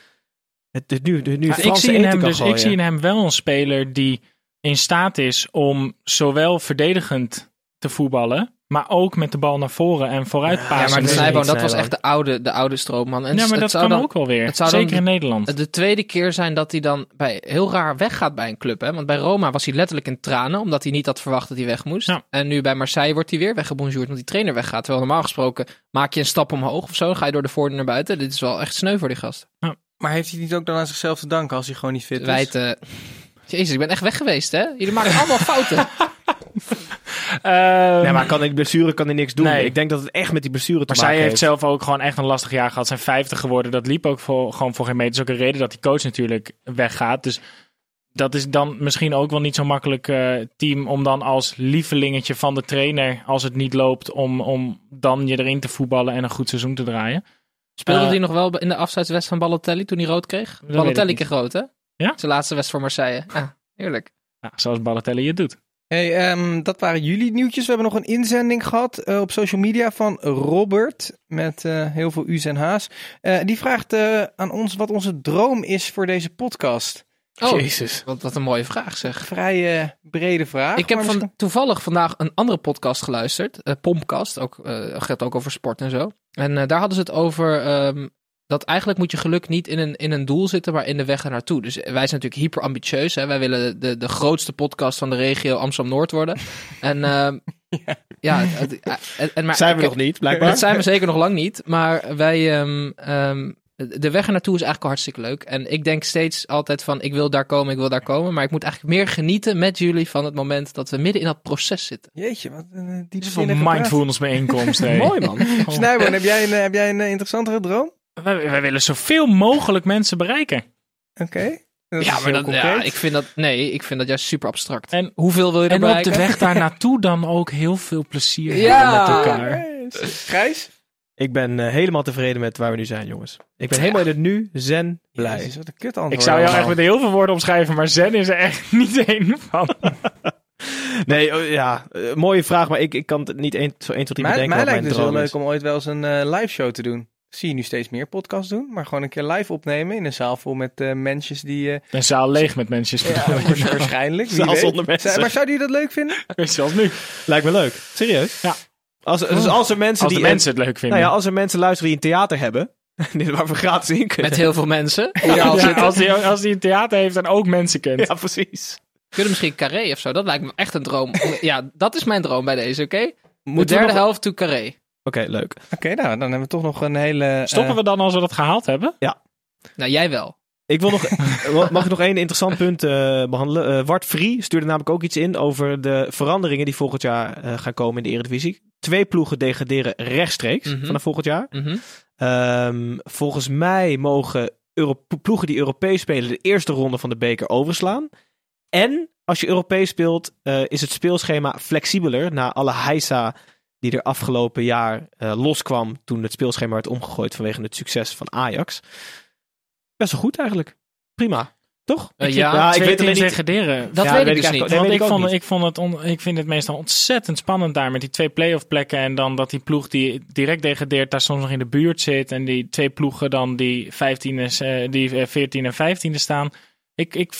het, het nu, de, nu ik, zie in hem dus, ik zie in hem wel een speler die in staat is om zowel verdedigend te voetballen, maar ook met de bal naar voren en vooruit Ja, pasen. maar de dat was echt de oude, de oude stroomman. En ja, maar het dat zou kan dan ook wel weer. het zou dan Zeker in Nederland. de tweede keer zijn dat hij dan bij, heel raar weggaat bij een club. Hè? Want bij Roma was hij letterlijk in tranen, omdat hij niet had verwacht dat hij weg moest. Ja. En nu bij Marseille wordt hij weer weggebonjourd, want die trainer weggaat. Terwijl normaal gesproken maak je een stap omhoog of zo, dan ga je door de voordeur naar buiten. Dit is wel echt sneu voor die gast. Maar heeft hij niet ook dan aan zichzelf te danken als hij gewoon niet fit is? Wijten. Jezus, ik ben echt weg geweest, hè? Jullie maken allemaal fouten. Ehm, Nee, maar kan die blessure kan hij niks doen. Nee. Ik denk dat het echt met die blessure te Maar maken zij heeft heeft. zelf ook gewoon echt een lastig jaar gehad. Zijn 50 geworden. Dat liep ook voor, gewoon voor geen meter. Dat is ook een reden dat die coach natuurlijk weggaat. Dus dat is dan misschien ook wel niet zo'n makkelijk eh, team om dan als lievelingetje van de trainer, als het niet loopt, om, om dan je erin te voetballen en een goed seizoen te draaien. Speelde Eh, hij nog wel in de afscheidswedstrijd van Balotelli toen hij rood kreeg? Balotelli kreeg rood, hè? Ja? Zijn laatste wedstrijd voor Marseille. Ah, heerlijk. Ja, zoals Balotelli het doet. Hey, ehm, dat waren jullie nieuwtjes. We hebben nog een inzending gehad eh, op social media van Robert. Met eh, heel veel U's en H's. Eh, die vraagt eh, aan ons wat onze droom is voor deze podcast. Oh, Jezus. wat, wat een mooie vraag zeg. Vrij eh, brede vraag. Ik heb van, misschien- toevallig vandaag een andere podcast geluisterd. eh Pompcast. Ook, eh gaat ook over sport en zo. En eh, daar hadden ze het over ehm, dat eigenlijk moet je geluk niet in een, in een doel zitten, maar in de weg ernaartoe. Dus wij zijn natuurlijk hyper ambitieus. Hè? Wij willen de, de grootste podcast van de regio Amsterdam-Noord worden. En ehm, ja, het- en, maar, Zijn we nog niet, blijkbaar. Dat zijn we zeker nog lang niet. Maar wij, ehm, de weg ernaartoe is eigenlijk al hartstikke leuk. En ik denk steeds altijd van, ik wil daar komen, ik wil daar komen. Maar ik moet eigenlijk meer genieten met jullie van het moment dat we midden in dat proces zitten. Jeetje, wat een Dit is voor mindfulness bijeenkomst. Mooi man. Snijboon, heb jij een, eh, heb jij een eh, interessantere droom? Wij, wij willen zoveel mogelijk mensen bereiken. Oké. Ja, maar dat, ja, ik vind dat, nee, ik vind dat juist super abstract. En, Hoeveel wil je er en op de weg daar naartoe dan ook heel veel plezier Ja. hebben met elkaar. Gijs? Ik ben eh, helemaal tevreden met waar we nu zijn, jongens. Ik ben helemaal in het nu, zen, blij. Jezus, wat een kut antwoord. Ik zou jou echt met heel veel woorden omschrijven, maar zen is er echt niet één van. Nee, oh, ja, eh, mooie vraag, maar ik, ik kan het niet 1, 1 tot 3 Mij, bedenken mij wat lijkt mijn het dus wel leuk om ooit wel eens een eh, live show te doen. Zie je nu steeds meer podcasts doen, maar gewoon een keer live opnemen in een zaal vol met eh mensen die... eh, Een zaal leeg met mensen. ja, waarschijnlijk. Zaal zonder mensen. Zou- Maar zouden jullie dat leuk vinden? Zoals nu. Lijkt me leuk. Serieus? Ja. Als, dus als er mensen Als de die... mensen het leuk vinden. Nou ja, als er mensen luisteren die een theater hebben, dit waar we gratis in kunnen. Met heel veel mensen. Ja, Ja, als, die, als die een theater heeft en ook mensen kent. Ja, precies. Kunnen misschien Carré of zo. Dat lijkt me echt een droom. Ja, dat is mijn droom bij deze, oké? De Moeten we derde nog- helft to Carré. Oké, leuk. Oké, nou, dan hebben we toch nog een hele... Stoppen eh, we dan als we dat gehaald hebben? Nou, jij wel. Ik wil nog, mag ik nog één interessant punt eh, behandelen? Eh Wart Vrie stuurde namelijk ook iets in over de veranderingen die volgend jaar eh, gaan komen in de Eredivisie. Twee ploegen degraderen rechtstreeks Mhm. vanaf volgend jaar. Mhm. Ehm, volgens mij mogen Euro- ploegen die Europees spelen de eerste ronde van de beker overslaan. En als je Europees speelt, is het speelschema flexibeler na alle heisa die er afgelopen jaar loskwam toen het speelschema werd omgegooid vanwege het succes van Ajax. Best wel goed eigenlijk. Prima. Toch? Eh, Ik- ja, ja, ik Twee weet alleen teams niet. degraderen. Dat Ja, weet ik dus niet. Want weet ik, vond, ik, vond het on- ik vind het meestal ontzettend spannend daar met die twee play-off plekken. En dan dat die ploeg die direct degradeert daar soms nog in de buurt zit. En die twee ploegen dan die, 15 en, eh, die eh, 14 en 15e staan. Ik, ik,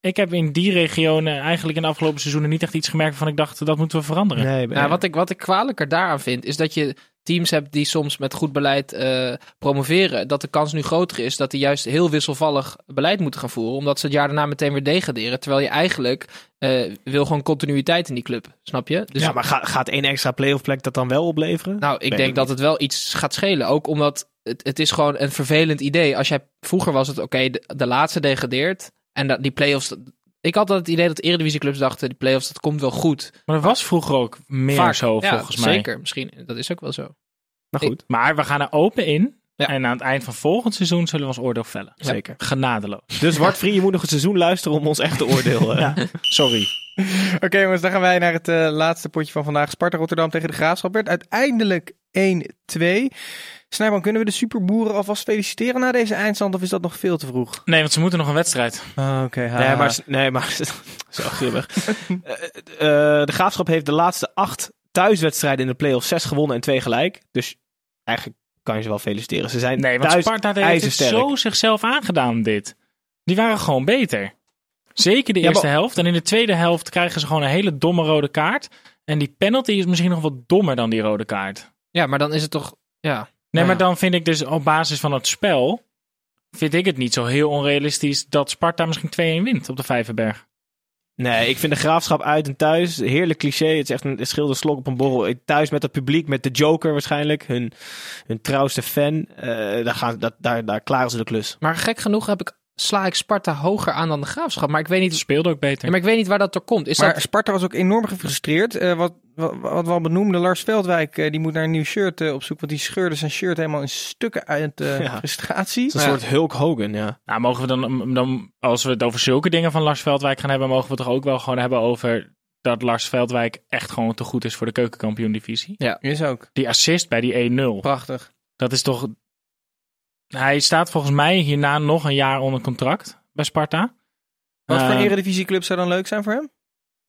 ik heb in die regionen eigenlijk in de afgelopen seizoenen niet echt iets gemerkt van ik dacht dat moeten we veranderen. Nee, Nou, wat, ik, wat ik kwalijker daaraan vind, is dat je teams hebt die soms met goed beleid eh, promoveren, dat de kans nu groter is dat die juist heel wisselvallig beleid moeten gaan voeren, omdat ze het jaar daarna meteen weer degraderen. Terwijl je eigenlijk eh, wil gewoon continuïteit in die club, snap je? Dus ja, maar ga- gaat één extra playoff plek dat dan wel opleveren? nou, ik denk ik dat het wel iets gaat schelen. Ook omdat het, het is gewoon een vervelend idee. Als jij, vroeger was het oké, de, de laatste degradeert. En dat, die play-offs... Ik had altijd het idee dat eredivisieclubs dachten, die play-offs, dat komt wel goed. Maar dat was vroeger ook meer Vaak, zo, ja, volgens mij. Zeker, misschien. Dat is ook wel zo. Maar goed, Maar we gaan er open in. Ja. En aan het eind van volgend seizoen zullen we ons oordeel vellen. zeker. Genadeloos. Dus Wart Vrien, je moet nog een seizoen luisteren om ons echte oordeel... eh, Ja. Sorry. Oké jongens, dan gaan wij naar het eh, laatste potje van vandaag. Sparta Rotterdam tegen de Graafschap werd uiteindelijk 1-2. Snijman, kunnen we de superboeren alvast feliciteren na deze eindstand of is dat nog veel te vroeg? Nee, want ze moeten nog een wedstrijd. Ah, Oké, Nee, maar, nee, maar zo grimmig. Eh, eh, de Graafschap heeft de laatste acht thuiswedstrijden in de play-off zes gewonnen en twee gelijk. Dus eigenlijk kan je ze wel feliciteren. Ze zijn Nee, want thuis Sparta heeft het zo zichzelf aangedaan, dit. Die waren gewoon beter. Zeker de Ja, eerste maar- helft. En in de tweede helft krijgen ze gewoon een hele domme rode kaart. En die penalty is misschien nog wat dommer dan die rode kaart. Ja, maar dan is het toch... Ja, Nee, Nou maar dan vind ik dus op basis van het spel... vind ik het niet zo heel onrealistisch dat Sparta misschien 2-1 wint op de Vijverberg. Nee, ik vind de Graafschap uit en thuis, heerlijk cliché. Het is echt een schilder slok op een borrel. Thuis met het publiek, met de Joker waarschijnlijk. Hun, hun trouwste fan. Eh, daar, gaan, dat, daar, daar klaren ze de klus. Maar gek genoeg heb ik, sla ik Sparta hoger aan dan de Graafschap. Maar ik weet Het niet, speelde ook beter. ja, maar ik weet niet waar dat door komt. Is maar dat... Sparta was ook enorm gefrustreerd. Eh, wat, wat, wat we al benoemden, Lars Veldwijk, eh, die moet naar een nieuw shirt eh, op zoek. Want die scheurde zijn shirt helemaal in stukken uit Ja. frustratie. Het is een Ja. soort Hulk Hogan, ja. Nou, mogen we dan, dan, als we het over zulke dingen van Lars Veldwijk gaan hebben, mogen we het toch ook wel gewoon hebben over dat Lars Veldwijk echt gewoon te goed is voor de keukenkampioen-divisie. Is ook. Die assist bij die 1-0, Prachtig. dat is toch... Hij staat volgens mij hierna nog een jaar onder contract bij Sparta. Wat voor Eh, een eredivisieclub zou dan leuk zijn voor hem?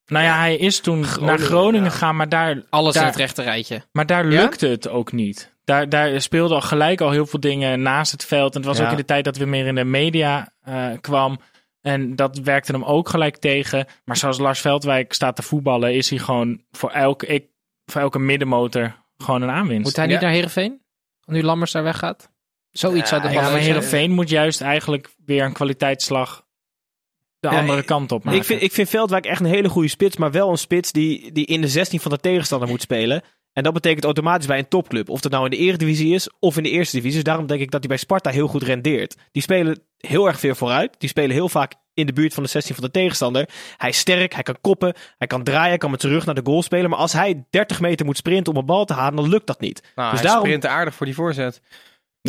Nou ja, hij is toen naar Groningen gegaan, maar daar, Alles daar, in het rechte rijtje. maar daar Ja? lukte het ook niet. Daar, daar speelden al gelijk al heel veel dingen naast het veld. En het was Ja. ook in de tijd dat we meer in de media eh, kwam. En dat werkte hem ook gelijk tegen. Maar zoals Lars Veldwijk staat te voetballen, is hij gewoon voor elke, ik, voor elke middenmotor gewoon een aanwinst. Moet hij niet Ja. naar Heerenveen? Nu Lammers daar weggaat? Zoiets zou de ja, bal maar. Heerenveen moet juist eigenlijk weer een kwaliteitsslag de Ja, andere kant op maken. Ik vind, ik vind Veldwijk echt een hele goede spits, maar wel een spits die, die in de 16 van de tegenstander moet spelen. En dat betekent automatisch bij een topclub. Of dat nou in de Eredivisie is of in de Eerste Divisie. Dus daarom denk ik dat hij bij Sparta heel goed rendeert. Die spelen heel erg veel vooruit. Die spelen heel vaak in de buurt van de 16 van de tegenstander. Hij is sterk, hij kan koppen, hij kan draaien, hij kan met zijn rug naar de goal spelen. Maar als hij 30 meter moet sprinten om een bal te halen, dan lukt dat niet. Nou, Dus hij daarom- sprint aardig voor die voorzet.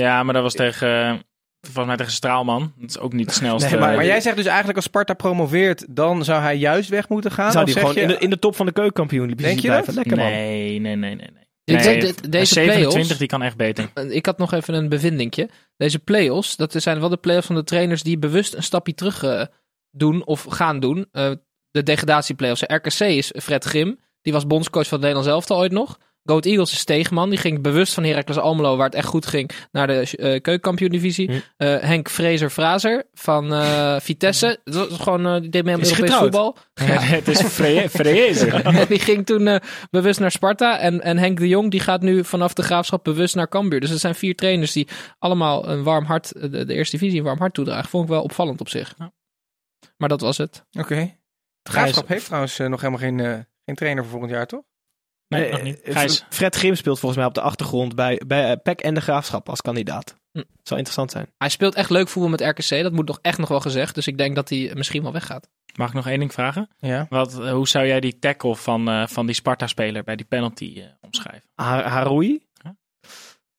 Ja, maar dat was tegen, volgens mij tegen Straalman. Dat is ook niet de snelste. Nee, maar- Maar jij zegt dus eigenlijk als Sparta promoveert, dan zou hij juist weg moeten gaan? Zou hij zeg gewoon je- in de, in de top van de keukenkampioen Denk je blijven. dat? Lekker man. Nee, nee, nee, nee. nee. Ik denk dat deze 27, play-offs- die kan echt beter. Ik had nog even een bevindingje. Deze play-offs, dat zijn wel de play-offs van de trainers die bewust een stapje terug eh, doen of gaan doen. Eh, de degradatieplay-offs. RKC is Fred Grim. Die was bondscoach van het Nederlands elftal ooit nog. Goat Eagles is Stegeman. Die ging bewust van Heracles Almelo, waar het echt goed ging, naar de eh keukenkampioen-divisie. Hm. Eh, Henk Fraser Fraser van eh, Vitesse. Dat is gewoon, eh, die deed mee aan Europees getrouwd. voetbal. het is. En die ging toen bewust naar Sparta. En, en Henk de Jong die gaat nu vanaf de graafschap bewust naar Cambuur. Dus er zijn vier trainers die allemaal een warm hart, de, de eerste divisie, een warm hart toedragen. Vond ik wel opvallend op zich. Ja. Maar dat was het. Oké. De Graafschap heeft trouwens nog helemaal geen, eh, geen trainer voor volgend jaar, toch? Nee, nog niet. eh, Gijs. Fred Grim speelt volgens mij op de achtergrond bij, bij eh, PEC en de Graafschap als kandidaat. Hm. Zou interessant zijn. Hij speelt echt leuk voetbal met RKC. Dat moet nog echt nog wel gezegd. Dus ik denk dat hij misschien wel weggaat. Mag ik nog één ding vragen? Ja. Wat, eh, hoe zou jij die tackle van, eh, van die Sparta-speler bij die penalty omschrijven? Ha Haroui?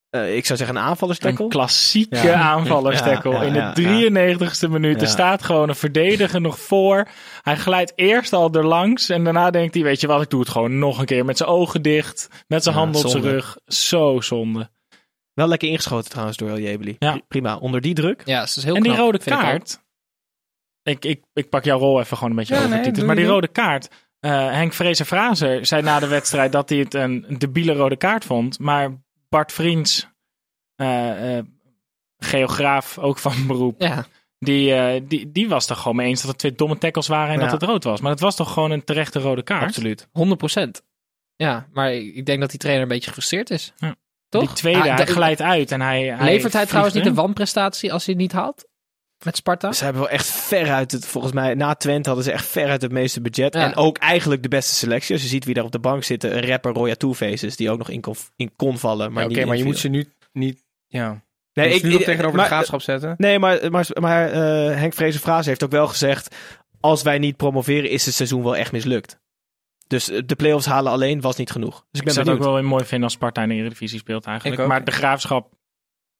Eh, ik zou zeggen een aanvallerstackle. Een klassieke Ja. aanvallerstackle. Ja, ja, In de ja, 93ste minuut. Ja. Er staat gewoon een verdediger nog voor. Hij glijdt eerst al erlangs. En daarna denkt hij, weet je wat, ik doe het gewoon nog een keer. Met zijn ogen dicht. Met zijn Ja, handen op zijn rug. Zo zonde. Wel lekker ingeschoten trouwens door El Jebeli. Prima. Onder die druk. Ja, het is heel en die rode kaart. Ik, ik, ik pak jouw rol even gewoon een beetje Ja, over, nee, Maar die rode kaart. eh, Henk Vrezer Frazer zei na de wedstrijd dat hij het een, een debiele rode kaart vond. Maar Bart Vriends, eh, eh, geograaf ook van beroep, Ja, die, eh, die, die was er gewoon mee eens dat het twee domme tackles waren en Ja. dat het rood was. Maar het was toch gewoon een terechte rode kaart? Absoluut. 100% Ja, maar ik denk dat die trainer een beetje gefrustreerd is. Toch? Die tweede, Ah, hij glijdt uit en hij, hij Levert hij trouwens niet een wanprestatie als hij het niet haalt? Met Sparta? Ze hebben wel echt veruit het, volgens mij, na Twente hadden ze echt veruit het meeste budget. Ja. En ook eigenlijk de beste selectie. Als je ziet wie daar op de bank zitten. Een rapper, Roya Two Faces, die ook nog in kon, in kon vallen. Maar Ja, Oké, maar je moet ze nu niet... Ja. Nee, ik, ik, nu ik- tegenover maar, de graafschap zetten. Nee, maar, maar, maar eh, Henk Vrezen Frazen heeft ook wel gezegd... als wij niet promoveren, is het seizoen wel echt mislukt. Dus eh, de play-offs halen alleen was niet genoeg. Dus ik Ik ben zou het ook wel mooi vinden als Sparta in de Eredivisie speelt eigenlijk. Ik ook. Maar de Graafschap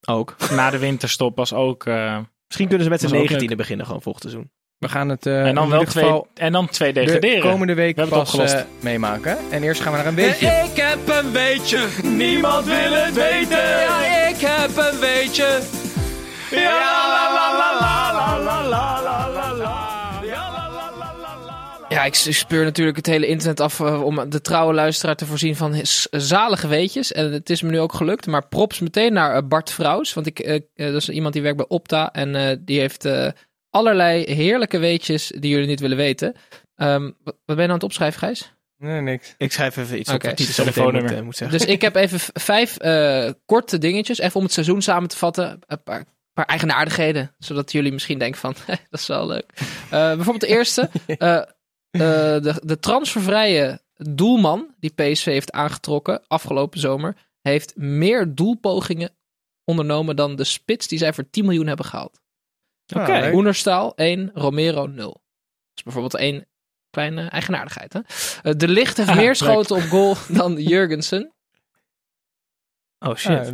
Ook. na de winterstop was ook... eh, Misschien kunnen ze met ook negentiende beginnen gewoon volgend seizoen. We gaan het eh, en dan in wel ieder twee, geval en dan twee de degraderen. komende week We hebben het pas eh, meemaken. En eerst gaan we naar een beetje. Ik heb een weetje, niemand wil het weten. Ja, ik heb een weetje. Ja, ik s- speur natuurlijk het hele internet af eh, om de trouwe luisteraar te voorzien van zalige weetjes. En het is me nu ook gelukt. Maar props meteen naar eh, Bart Vrouws. Want ik, eh, dat is iemand die werkt bij Opta. En eh, die heeft allerlei heerlijke weetjes die jullie niet willen weten. Ehm, wat, ben je nou aan het opschrijven, Gijs? Nee, niks. Ik schrijf even iets op Titus zo meteen Telefoonnummer. moet, moet zeggen. Dus ik heb even vijf eh, korte dingetjes, even om het seizoen samen te vatten. Een paar, paar eigenaardigheden, zodat jullie misschien denken van, dat is wel leuk. Eh, bijvoorbeeld de eerste, eh, eh, de, de transfervrije doelman die PSV heeft aangetrokken afgelopen zomer, heeft meer doelpogingen ondernomen dan de spits die zij voor 10 miljoen hebben gehaald. Oké. Ah, leuk. Oenerstaal 1, Romero 0. Dat is bijvoorbeeld één kleine eigenaardigheid. Hè? Eh, de Licht heeft meer leuk. schoten op goal dan Jurgensen. Oh shit. Ah,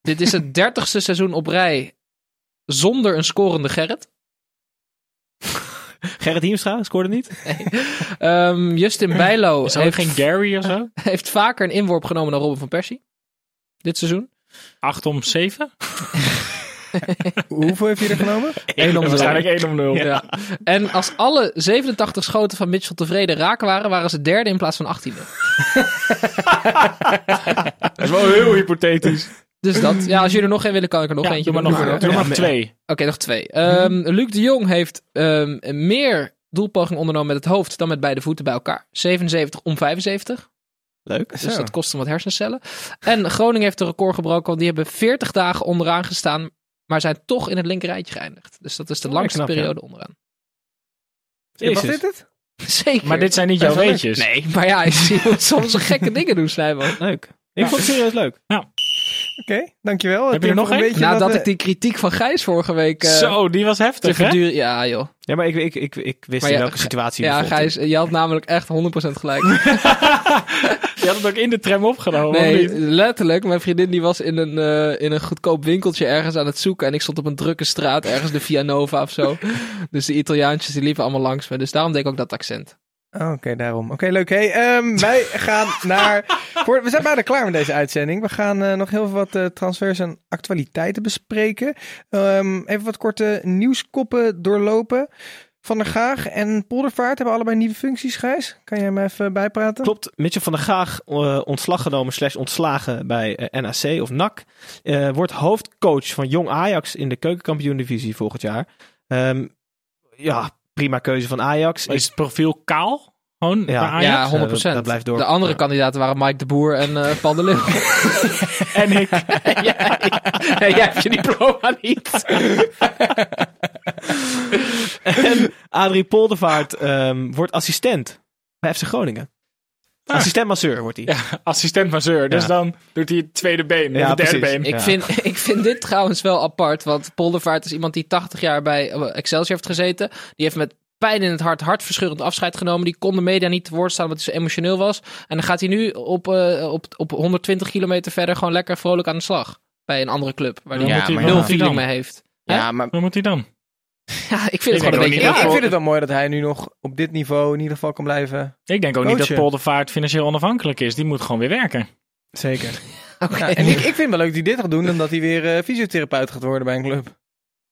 Dit is het dertigste seizoen op rij zonder een scorende Gerrit. Gerrit Hiemstra scoorde niet? Ehm, Justin Bijlo heeft, geen Gary of zo? heeft vaker een inworp genomen dan Robin van Persie. Dit seizoen. 8 om 7? Hoeveel heeft hij er genomen? 1 om Waarschijnlijk 1 om 0. Ja. En als alle 87 schoten van Mitchell tevreden raken waren, waren ze derde in plaats van 18e. Dat is wel heel hypothetisch. Dus dat. Ja, als jullie er nog geen willen, kan ik er nog Ja, eentje doe maar doen. nog, doe Oké, maar nog twee. nog twee. Ehm, Luc de Jong heeft ehm, meer doelpogingen ondernomen met het hoofd dan met beide voeten bij elkaar. 77 om 75. Leuk. Dus Zo. dat kost hem wat hersencellen. En Groningen heeft een record gebroken, want die hebben 40 dagen onderaan gestaan, maar zijn toch in het linkerrijtje geëindigd. Dus dat is de Oh, langste knap, ja. periode onderaan. Jezus. dit het? Zeker. Maar dit zijn niet jouw weetjes. Nee, maar ja, je moet soms gekke dingen doen, Snijman. Leuk. Ik vond het serieus leuk. Oké, dankjewel. Heb je er nog een beetje Nadat wat, eh, ik die kritiek van Gijs vorige week eh Zo, die was heftig, hè? verduren... Ja, joh. Ja, maar ik, ik, ik, ik wist Maar in ja, welke situatie Ja. Gijs, je had namelijk echt 100% gelijk. Je had het ook in de tram opgenomen, Nee, niet? letterlijk. Mijn vriendin die was in een, eh, in een goedkoop winkeltje ergens aan het zoeken. En ik stond op een drukke straat, ergens de Via Nova of zo. Dus de Italiaantjes die liepen allemaal langs me. Dus daarom deed ik ook dat accent. Oh, Oké, daarom. Oké, leuk. Hey, ehm, wij gaan naar... Voor, we zijn bijna klaar met deze uitzending. We gaan eh, nog heel veel wat eh, transfers en actualiteiten bespreken. Ehm, even wat korte nieuwskoppen doorlopen. Van der Gaag en Poldervaart hebben allebei nieuwe functies, Gijs. Kan jij me even bijpraten? Klopt, Mitchell van der Gaag, eh, ontslag genomen slash ontslagen bij NAC of NAC. eh, wordt hoofdcoach van Jong Ajax in de keukenkampioen-divisie volgend jaar. Ehm, ja, prima keuze van Ajax. Is het profiel kaal? Gewoon Ja. bij Ajax? ja, 100%. dat- dat blijft door. De andere Ja. kandidaten waren Mike de Boer en eh Paul de Leeuw. En ik. jij, jij hebt je diploma niet. En Adrie Poldervaart ehm, wordt assistent bij FC Groningen. Ah. Assistent-masseur wordt hij. Ja, assistent masseur. Dus Ja. dan doet hij het tweede been. Ja, of het derde precies. been. Ik, Ja. vind, ik vind dit trouwens wel apart. Want Poldervaart is iemand die 80 jaar bij eh, Excelsior heeft gezeten. Die heeft met pijn in het hart hartverscheurend afscheid genomen. Die kon de media niet te woord staan omdat hij zo emotioneel was. En dan gaat hij nu op, eh, op, op 120 kilometer verder gewoon lekker vrolijk aan de slag. Bij een andere club. Waar hij Ja, nul feeling mee heeft. Ja, maar Waar moet hij dan? Ja, ik vind het gewoon een beetje... ja, ik vind het wel mooi dat hij nu nog op dit niveau in ieder geval kan blijven. Ik denk ook niet dat. Poldervaart financieel onafhankelijk is. Die moet gewoon weer werken. Zeker. Oké. Ja, en ik, ik vind het wel leuk dat hij dit gaat doen dan dat hij weer eh, fysiotherapeut gaat worden bij een club.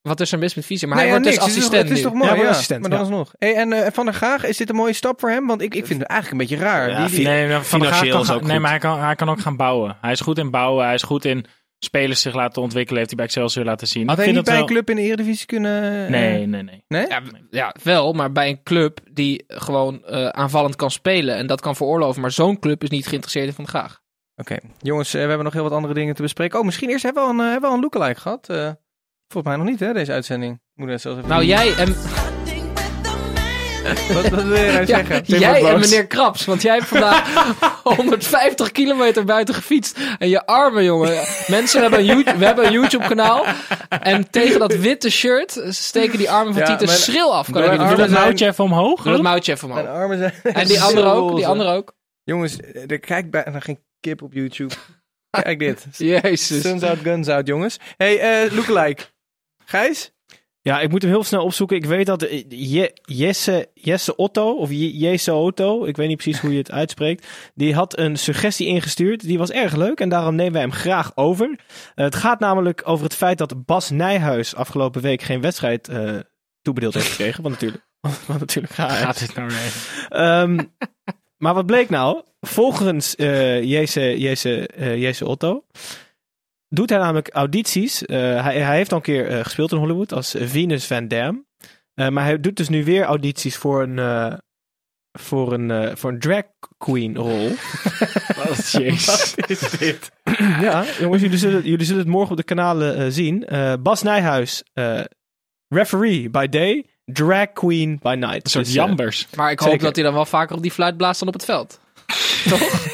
Wat is er mis met visie? Maar Nee, hij ja, wordt dus. Het is assistent Het is nu. toch mooi, Ja, assistent, maar dan ja. alsnog. Hey, en eh, Van der Gaag, is dit een mooie stap voor hem? Want ik, ik vind het eigenlijk een beetje raar. Ja, Die- die- Nee, maar Van der kan, is ook nee maar hij kan, hij kan ook gaan bouwen. Hij is goed in bouwen. Hij is goed in spelers zich laten ontwikkelen. Heeft hij bij Excelsior laten zien. Had Ik hij vind niet bij een club in de Eredivisie kunnen... eh, Nee, nee, nee. Nee? Ja, ja, wel, maar bij een club die gewoon eh, aanvallend kan spelen en dat kan veroorloven. Maar zo'n club is niet geïnteresseerd in Van Graag. Oké, jongens, eh, we hebben nog heel wat andere dingen te bespreken. Oh, misschien eerst hebben we al een, eh, hebben we al een lookalike gehad. Eh, volgens mij nog niet, hè, deze uitzending. Moet zelfs even Nou, jij en, Wat, wat wil je nou ja, zeggen? jij en meneer Kraps. Want jij hebt vandaag 150 kilometer buiten gefietst. En je armen, jongen. Mensen hebben een, You- we hebben een YouTube-kanaal. En tegen dat witte shirt steken die armen van Ja, Tieten schril af. Kan armen dat mouwtje even omhoog. Doe dat mouwtje even Mijn omhoog. armen zijn... En die andere ook. Die andere ook. Jongens, er kijkt bijna geen kip op YouTube. Kijk dit. Jezus. Suns out, guns out, jongens. hey, eh lookalike. Gijs? Ja, ik moet hem heel snel opzoeken. Ik weet dat eh, Je- Jesse, Jesse Otto, of Je- Jesse Otto, ik weet niet precies hoe je het uitspreekt. Die had een suggestie ingestuurd. Die was erg leuk en daarom nemen wij hem graag over. Eh, het gaat namelijk over het feit dat Bas Nijhuis afgelopen week geen wedstrijd eh, toebedeeld heeft gekregen. Want natuurlijk, want natuurlijk gaat Gaat dit nou? Ehm, maar wat bleek nou? Volgens eh Jesse, Jesse, Jesse Otto doet hij namelijk audities. Eh, hij, hij heeft al een keer eh, gespeeld in Hollywood als Venus Van Dam. Eh, maar hij doet dus nu weer audities voor een, eh, voor een, eh, voor een drag queen rol. Jezus. is dit? ja, jongens, jullie zullen, jullie zullen het morgen op de kanalen eh, zien. Eh, Bas Nijhuis, eh, referee by day, drag queen by night. Een soort Dus, jambers. Maar ik hoop Zeker. dat hij dan wel vaker op die fluit blaast dan op het veld. Toch?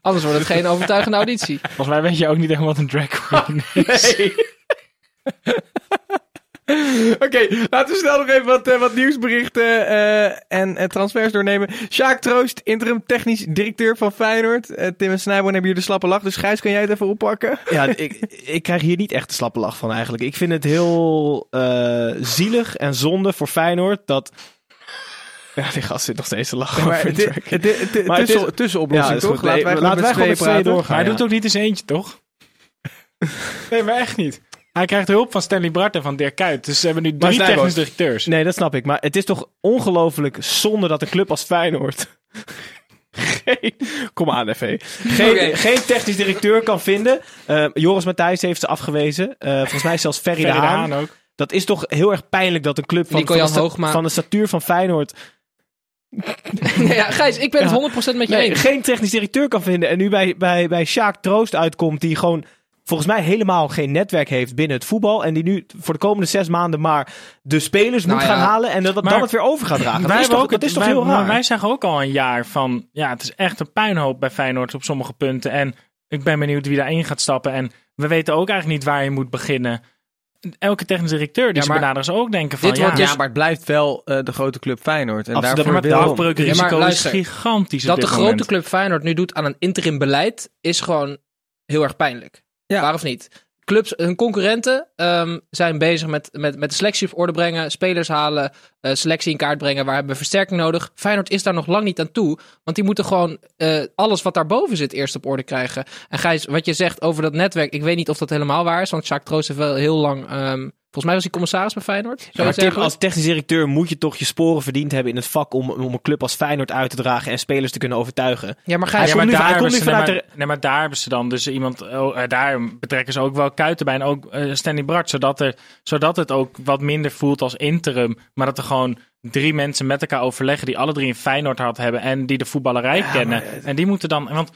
Anders wordt het geen overtuigende auditie. Volgens mij weet je ook niet helemaal wat een drag queen is. Oké, laten we snel nog even wat, eh, wat nieuwsberichten eh, en eh, transfers doornemen. Sjaak Troost, interim technisch directeur van Feyenoord. Tim en Snijboon hebben hier de slappe lach, dus Gijs, kan jij het even oppakken? Ja, ik, ik krijg hier niet echt de slappe lach van eigenlijk. Ik vind het heel eh, zielig en zonde voor Feyenoord dat... Ja, die gast zit nog steeds te lachen. maar over het, een het, track. het, het- Maar het is- tussen, tussenoplossing, Ja, toch? laten wij laten wij gewoon met praten. doorgaan. Maar hij ja. doet ook niet zijn eentje, toch? Nee, maar echt niet. Hij krijgt hulp van Stanley Bart en van Dirk Kuyt. Dus ze hebben nu drie technisch directeurs. Nee, dat snap ik. Maar het is toch ongelooflijk zonde dat een club als Feyenoord... Geen, kom aan, even. Geen, geen technisch directeur kan vinden. Eh, Joris Matthijs heeft ze afgewezen. Eh, volgens mij zelfs Ferry, Ferry de de Haan. Haan ook. Dat is toch heel erg pijnlijk dat een club van, van, de, van de statuur van Feyenoord Nee, ja, Gijs, ik ben Ja. het 100% met je nee, eens. geen technisch directeur kan vinden. En nu bij, bij, bij Sjaak Troost uitkomt, die gewoon volgens mij helemaal geen netwerk heeft binnen het voetbal. En die nu voor de komende zes maanden maar de spelers Nou moet ja. gaan halen. En dat, dat Maar dan het weer over gaat dragen. Dat Wij is hebben toch, ook dat het- is toch wij- heel maar raar? Wij zeggen ook al een jaar van, ja, het is echt een puinhoop bij Feyenoord op sommige punten. En ik ben benieuwd wie daarin gaat stappen. En we weten ook eigenlijk niet waar je moet beginnen. Elke technisch directeur die Ja, ze maar benaderen, ze ook denken van, dit ja, wordt Ja, maar het blijft wel eh, de grote club Feyenoord. En Absoluut, daarvoor maar het Ja, afbreukrisico is gigantisch op dat de grote moment. club Feyenoord nu doet aan een interim beleid is gewoon heel erg pijnlijk. Ja. Waar of niet? Clubs, hun concurrenten ehm, zijn bezig met, met, met de selectie op orde brengen, spelers halen, eh, selectie in kaart brengen. Waar hebben we versterking nodig? Feyenoord is daar nog lang niet aan toe, want die moeten gewoon eh, alles wat daarboven zit eerst op orde krijgen. En Gijs, wat je zegt over dat netwerk, ik weet niet of dat helemaal waar is, want Jacques Troost heeft wel heel lang, ehm, volgens mij was hij commissaris bij Feyenoord. Ja, maar Zoiets Tim, dergelijks. als technisch directeur moet je toch je sporen verdiend hebben in het vak om, om een club als Feyenoord uit te dragen en spelers te kunnen overtuigen. ja, maar Hij komt maar nu- daar hij komt hebben nu ze- vanuit nee, maar, nee, maar daar hebben ze dan dus iemand, oh, eh, daar betrekken ze ook wel Kuiten bij en ook eh, Stanley Bart, zodat, er, zodat het ook wat minder voelt als interim, maar dat er gewoon drie mensen met elkaar overleggen die alle drie een Feyenoord hart hebben en die de voetballerij kennen. En die moeten dan, want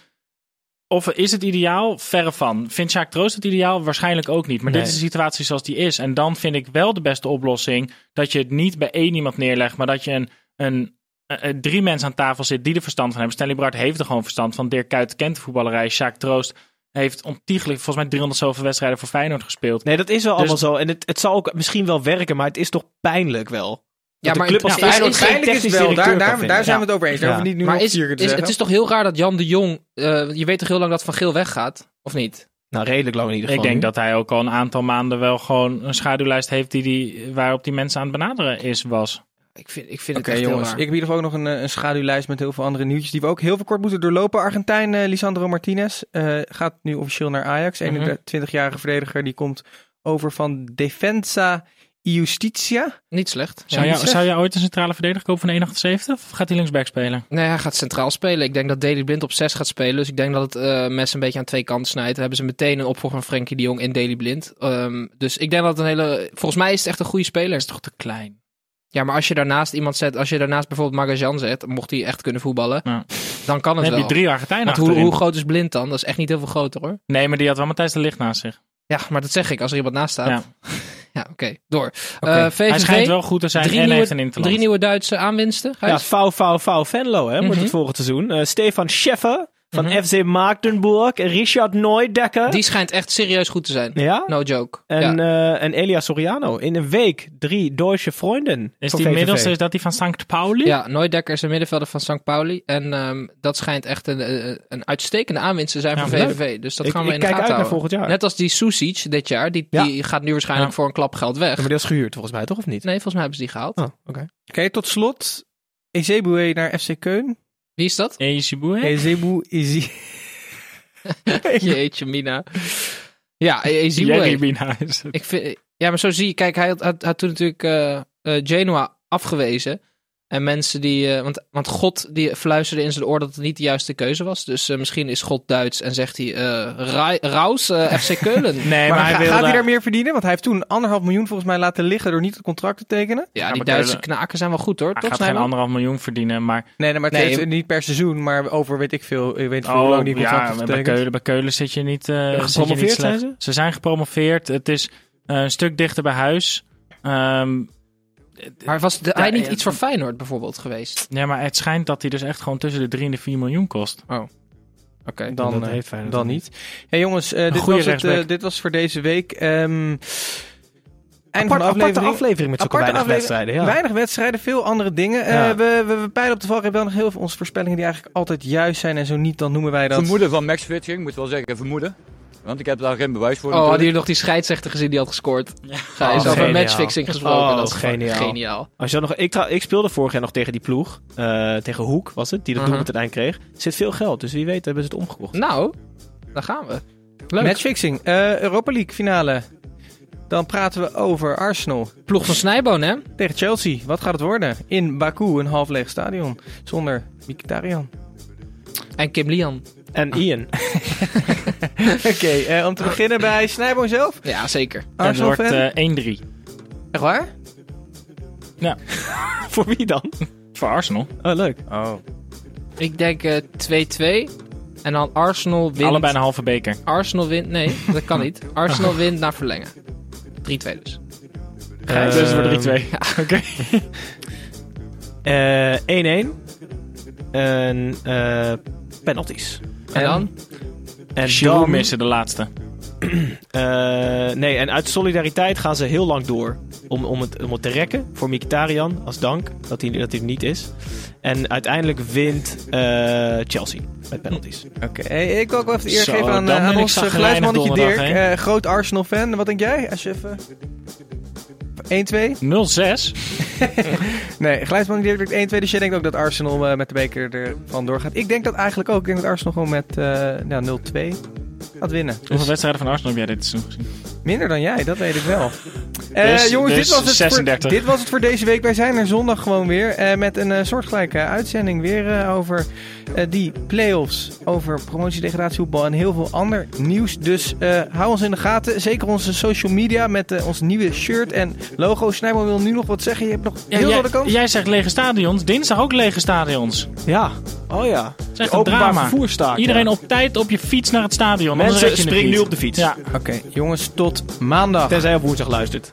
of is het ideaal? Verre van. Vindt Sjaak Troost het ideaal? Waarschijnlijk ook niet. Maar Nee. dit is de situatie zoals die is. En dan vind ik wel de beste oplossing dat je het niet bij één iemand neerlegt, maar dat je een, een, eh, eh, drie mensen aan tafel zit die er verstand van hebben. Stanley Bart heeft er gewoon verstand van. Dirk Kuyt kent de voetballerij. Sjaak Troost heeft ontiegelijk, volgens mij 300 zoveel wedstrijden voor Feyenoord gespeeld. Nee, dat is wel Dus- allemaal zo. En het, het zal ook misschien wel werken, maar het is toch pijnlijk wel. Ja, de maar club als is- Feyenoord is- wel, daar, daar, zijn we het over eens. Daar Ja. hoeven we niet nu Maar is, het is toch heel raar dat Jan de Jong. eh, je weet toch heel lang dat Van Geel weggaat? Of niet? Nou, redelijk lang in ieder Ik geval. denk nu. dat hij ook al een aantal maanden wel gewoon een schaduwlijst heeft die die, waarop die mensen aan het benaderen is, was. Ik vind, ik vind Oké het echt jongens, heel ik heb hier ook nog een, eh, een schaduwlijst met heel veel andere nieuwtjes die we ook heel veel kort moeten doorlopen. Argentijn eh, Lisandro Martinez eh, gaat nu officieel naar Ajax. Mhm. 21-jarige verdediger die komt over van Defensa Justitia. Niet slecht. Zou, Ja, zou jij ooit een centrale verdediger kopen van 1,78 of gaat hij linksback spelen? Nee, hij gaat centraal spelen. Ik denk dat Daley Blind op 6 gaat spelen. Dus ik denk dat het eh, mes een beetje aan twee kanten snijdt. Dan hebben ze meteen een opvolger van Frenkie de Jong en Daley Blind. Ehm, dus ik denk dat het een hele... Volgens mij is het echt een goede speler. is toch te klein? Ja, maar als je daarnaast iemand zet... Als je daarnaast bijvoorbeeld Magajan zet... Mocht hij echt kunnen voetballen. Ja. Dan kan Dan het heb je wel. drie Argentijnen Want hoe, hoe groot is Blind dan? Dat is echt niet heel veel groter hoor. Nee, maar die had wel Matthijs de Licht naast zich. Ja, maar dat zeg ik als er iemand naast staat. Ja. Ja, oké. Door. Oké. Eh, VVV, Hij schijnt wel goed te zijn drie, en nieuwe, drie nieuwe Duitse aanwinsten. Ja, Gijs? Vouw, Vouw, Vouw, Venlo hè, wordt Mhm. het volgend seizoen. Eh, Stefan Scheffer van Mhm. FC Magdeburg. Richard Neudecker. Die schijnt echt serieus goed te zijn. Ja? No joke. En, ja. eh, en Elia Soriano. In een week drie Deutsche Vrienden. Is die VVV. middelste, is dat die van St. Pauli? ja, Neudekker is een middenvelder van St. Pauli. En ehm, dat schijnt echt een, eh, een uitstekende aanwinst te zijn Ja, voor leuk. VVV. Dus dat Ik, gaan we ik in de kijk gaten uit naar houden. volgend jaar. Net als die Susic dit jaar. Die, Ja. die gaat nu waarschijnlijk Ja. voor een klap geld weg. Maar die is gehuurd volgens mij, toch? Of niet? Nee, volgens mij hebben ze die gehaald. Oh, oké. Oké, tot slot. Ezebue naar FC Keun. Wie is dat? Ejiboe? Ezebu Ezi. Jeetje, Mina. Ja, E- Jerry Ezebue. Bina is het. Ik vind, ja, maar zo zie je, kijk, hij had, had, had toen natuurlijk eh, eh, Genoa afgewezen. En mensen die, eh, want, want God die fluisterde in zijn oor dat het niet de juiste keuze was. Dus eh, misschien is God Duits en zegt hij, eh Ra- Raus, FC Keulen. Nee, Maar, maar, hij ga- wilde... gaat hij daar meer verdienen? Want hij heeft toen anderhalf miljoen volgens mij laten liggen door niet het contract te tekenen. Ja, Ja, die maar Duitse knaken zijn wel goed hoor, Hij toch? gaat geen anderhalf miljoen verdienen, maar... Nee, nee maar het Nee, heeft niet per seizoen, maar over weet ik veel. Je weet voor hoe lang die contract ja, heeft bij. Keulen, bij Keulen zit je niet, eh zit je niet gepromoveerd zijn ze? Ze zijn gepromoveerd. Het is eh, een stuk dichter bij huis. Ehm, Maar was de, hij niet ja. iets voor Feyenoord bijvoorbeeld geweest? ja, maar het schijnt dat hij dus echt gewoon tussen de 3 en de 4 miljoen kost. Oké. Dan, dat eh, heeft Feyenoord dan niet. Hey jongens, eh, dit, was het, eh, dit was voor deze week. Ehm einde Apart, van de aparte aflevering. aflevering met Aparte weinig aflevering. wedstrijden. Ja. Weinig wedstrijden, veel andere dingen. Eh, we, we, we peilen op de valk hebben wel nog heel veel onze voorspellingen die eigenlijk altijd juist zijn. En zo niet, dan noemen wij dat. Vermoeden van matchfitting, moet wel zeggen, vermoeden. Want ik heb daar geen bewijs voor. Oh, hadden natuurlijk. jullie nog die scheidsrechter gezien die had gescoord? Ja. Hij is Oh, over geniaal. matchfixing gesproken. Oh, dat is geniaal. geniaal. Als je nog, ik, tra- ik speelde vorig jaar nog tegen die ploeg. eh, tegen Hoek was het, die dat Mhm. doelpunt uiteindelijk kreeg. Er zit veel geld, dus wie weet hebben ze het omgekocht. Nou, daar gaan we. Leuk. Matchfixing. Eh, Europa League finale. Dan praten we over Arsenal Ploeg van Snijboon, hè? tegen Chelsea. Wat gaat het worden? In Baku, een half leeg stadion. Zonder Mkhitaryan. En Kim Lian. En Ian. Oké, eh, om te beginnen bij Snijboon zelf. Ja, zeker. Het Arsenal wordt fan. eh 1-3 Echt waar? Voor wie dan? voor Arsenal. Oh, leuk. Oh. Ik denk eh, 2-2. En dan Arsenal wint. Allebei een halve beker. Arsenal wint. Nee, dat kan niet. Arsenal wint naar verlengen. 3-2 dus. Gijs. dus voor Ehm, 3-2. Oké. Eh, 1-1. En eh, penalties. En dan? En Giroud dan, missen de laatste. eh, nee, en uit solidariteit gaan ze heel lang door. Om, om, het, om het te rekken voor Mkhitaryan als dank dat hij, dat hij er niet is. En uiteindelijk wint eh, Chelsea met penalties. Oké, hey, ik wil ook wel even de eer Zo, geven aan, eh, aan ons geluidsmannetje Dirk. eh, groot Arsenal-fan. Wat denk jij? Als je even... 1-2? 0-6. Nee, denkt 1-2. Dus jij denkt ook dat Arsenal eh, met de beker ervan doorgaat. Ik denk dat eigenlijk ook. Ik denk dat Arsenal gewoon met eh, ja, 0-2 gaat winnen. Hoeveel Dus wedstrijden van Arsenal heb jij dit seizoen gezien? minder dan jij, dat weet ik wel. Eh, Dus- jongens, dus dit, was het 36. Voor, dit was het voor deze week. Wij zijn er zondag gewoon weer eh, met een soortgelijke uitzending. Weer over die play-offs, over promotie, degradatie, voetbal en heel veel ander nieuws. Dus eh, hou ons in de gaten. Zeker onze social media met eh, ons nieuwe shirt en logo. Snijboom wil nu nog wat zeggen. Je hebt nog Ja, heel veel de kans. jij zegt lege stadions. Dinsdag ook lege stadions. Ja. Oh ja. Het is echt een drama. Iedereen ja. op tijd op je fiets naar het stadion. Mensen, spring nu op de fiets. Ja. Oké, jongens, tot maandag. Tenzij je op woensdag luistert.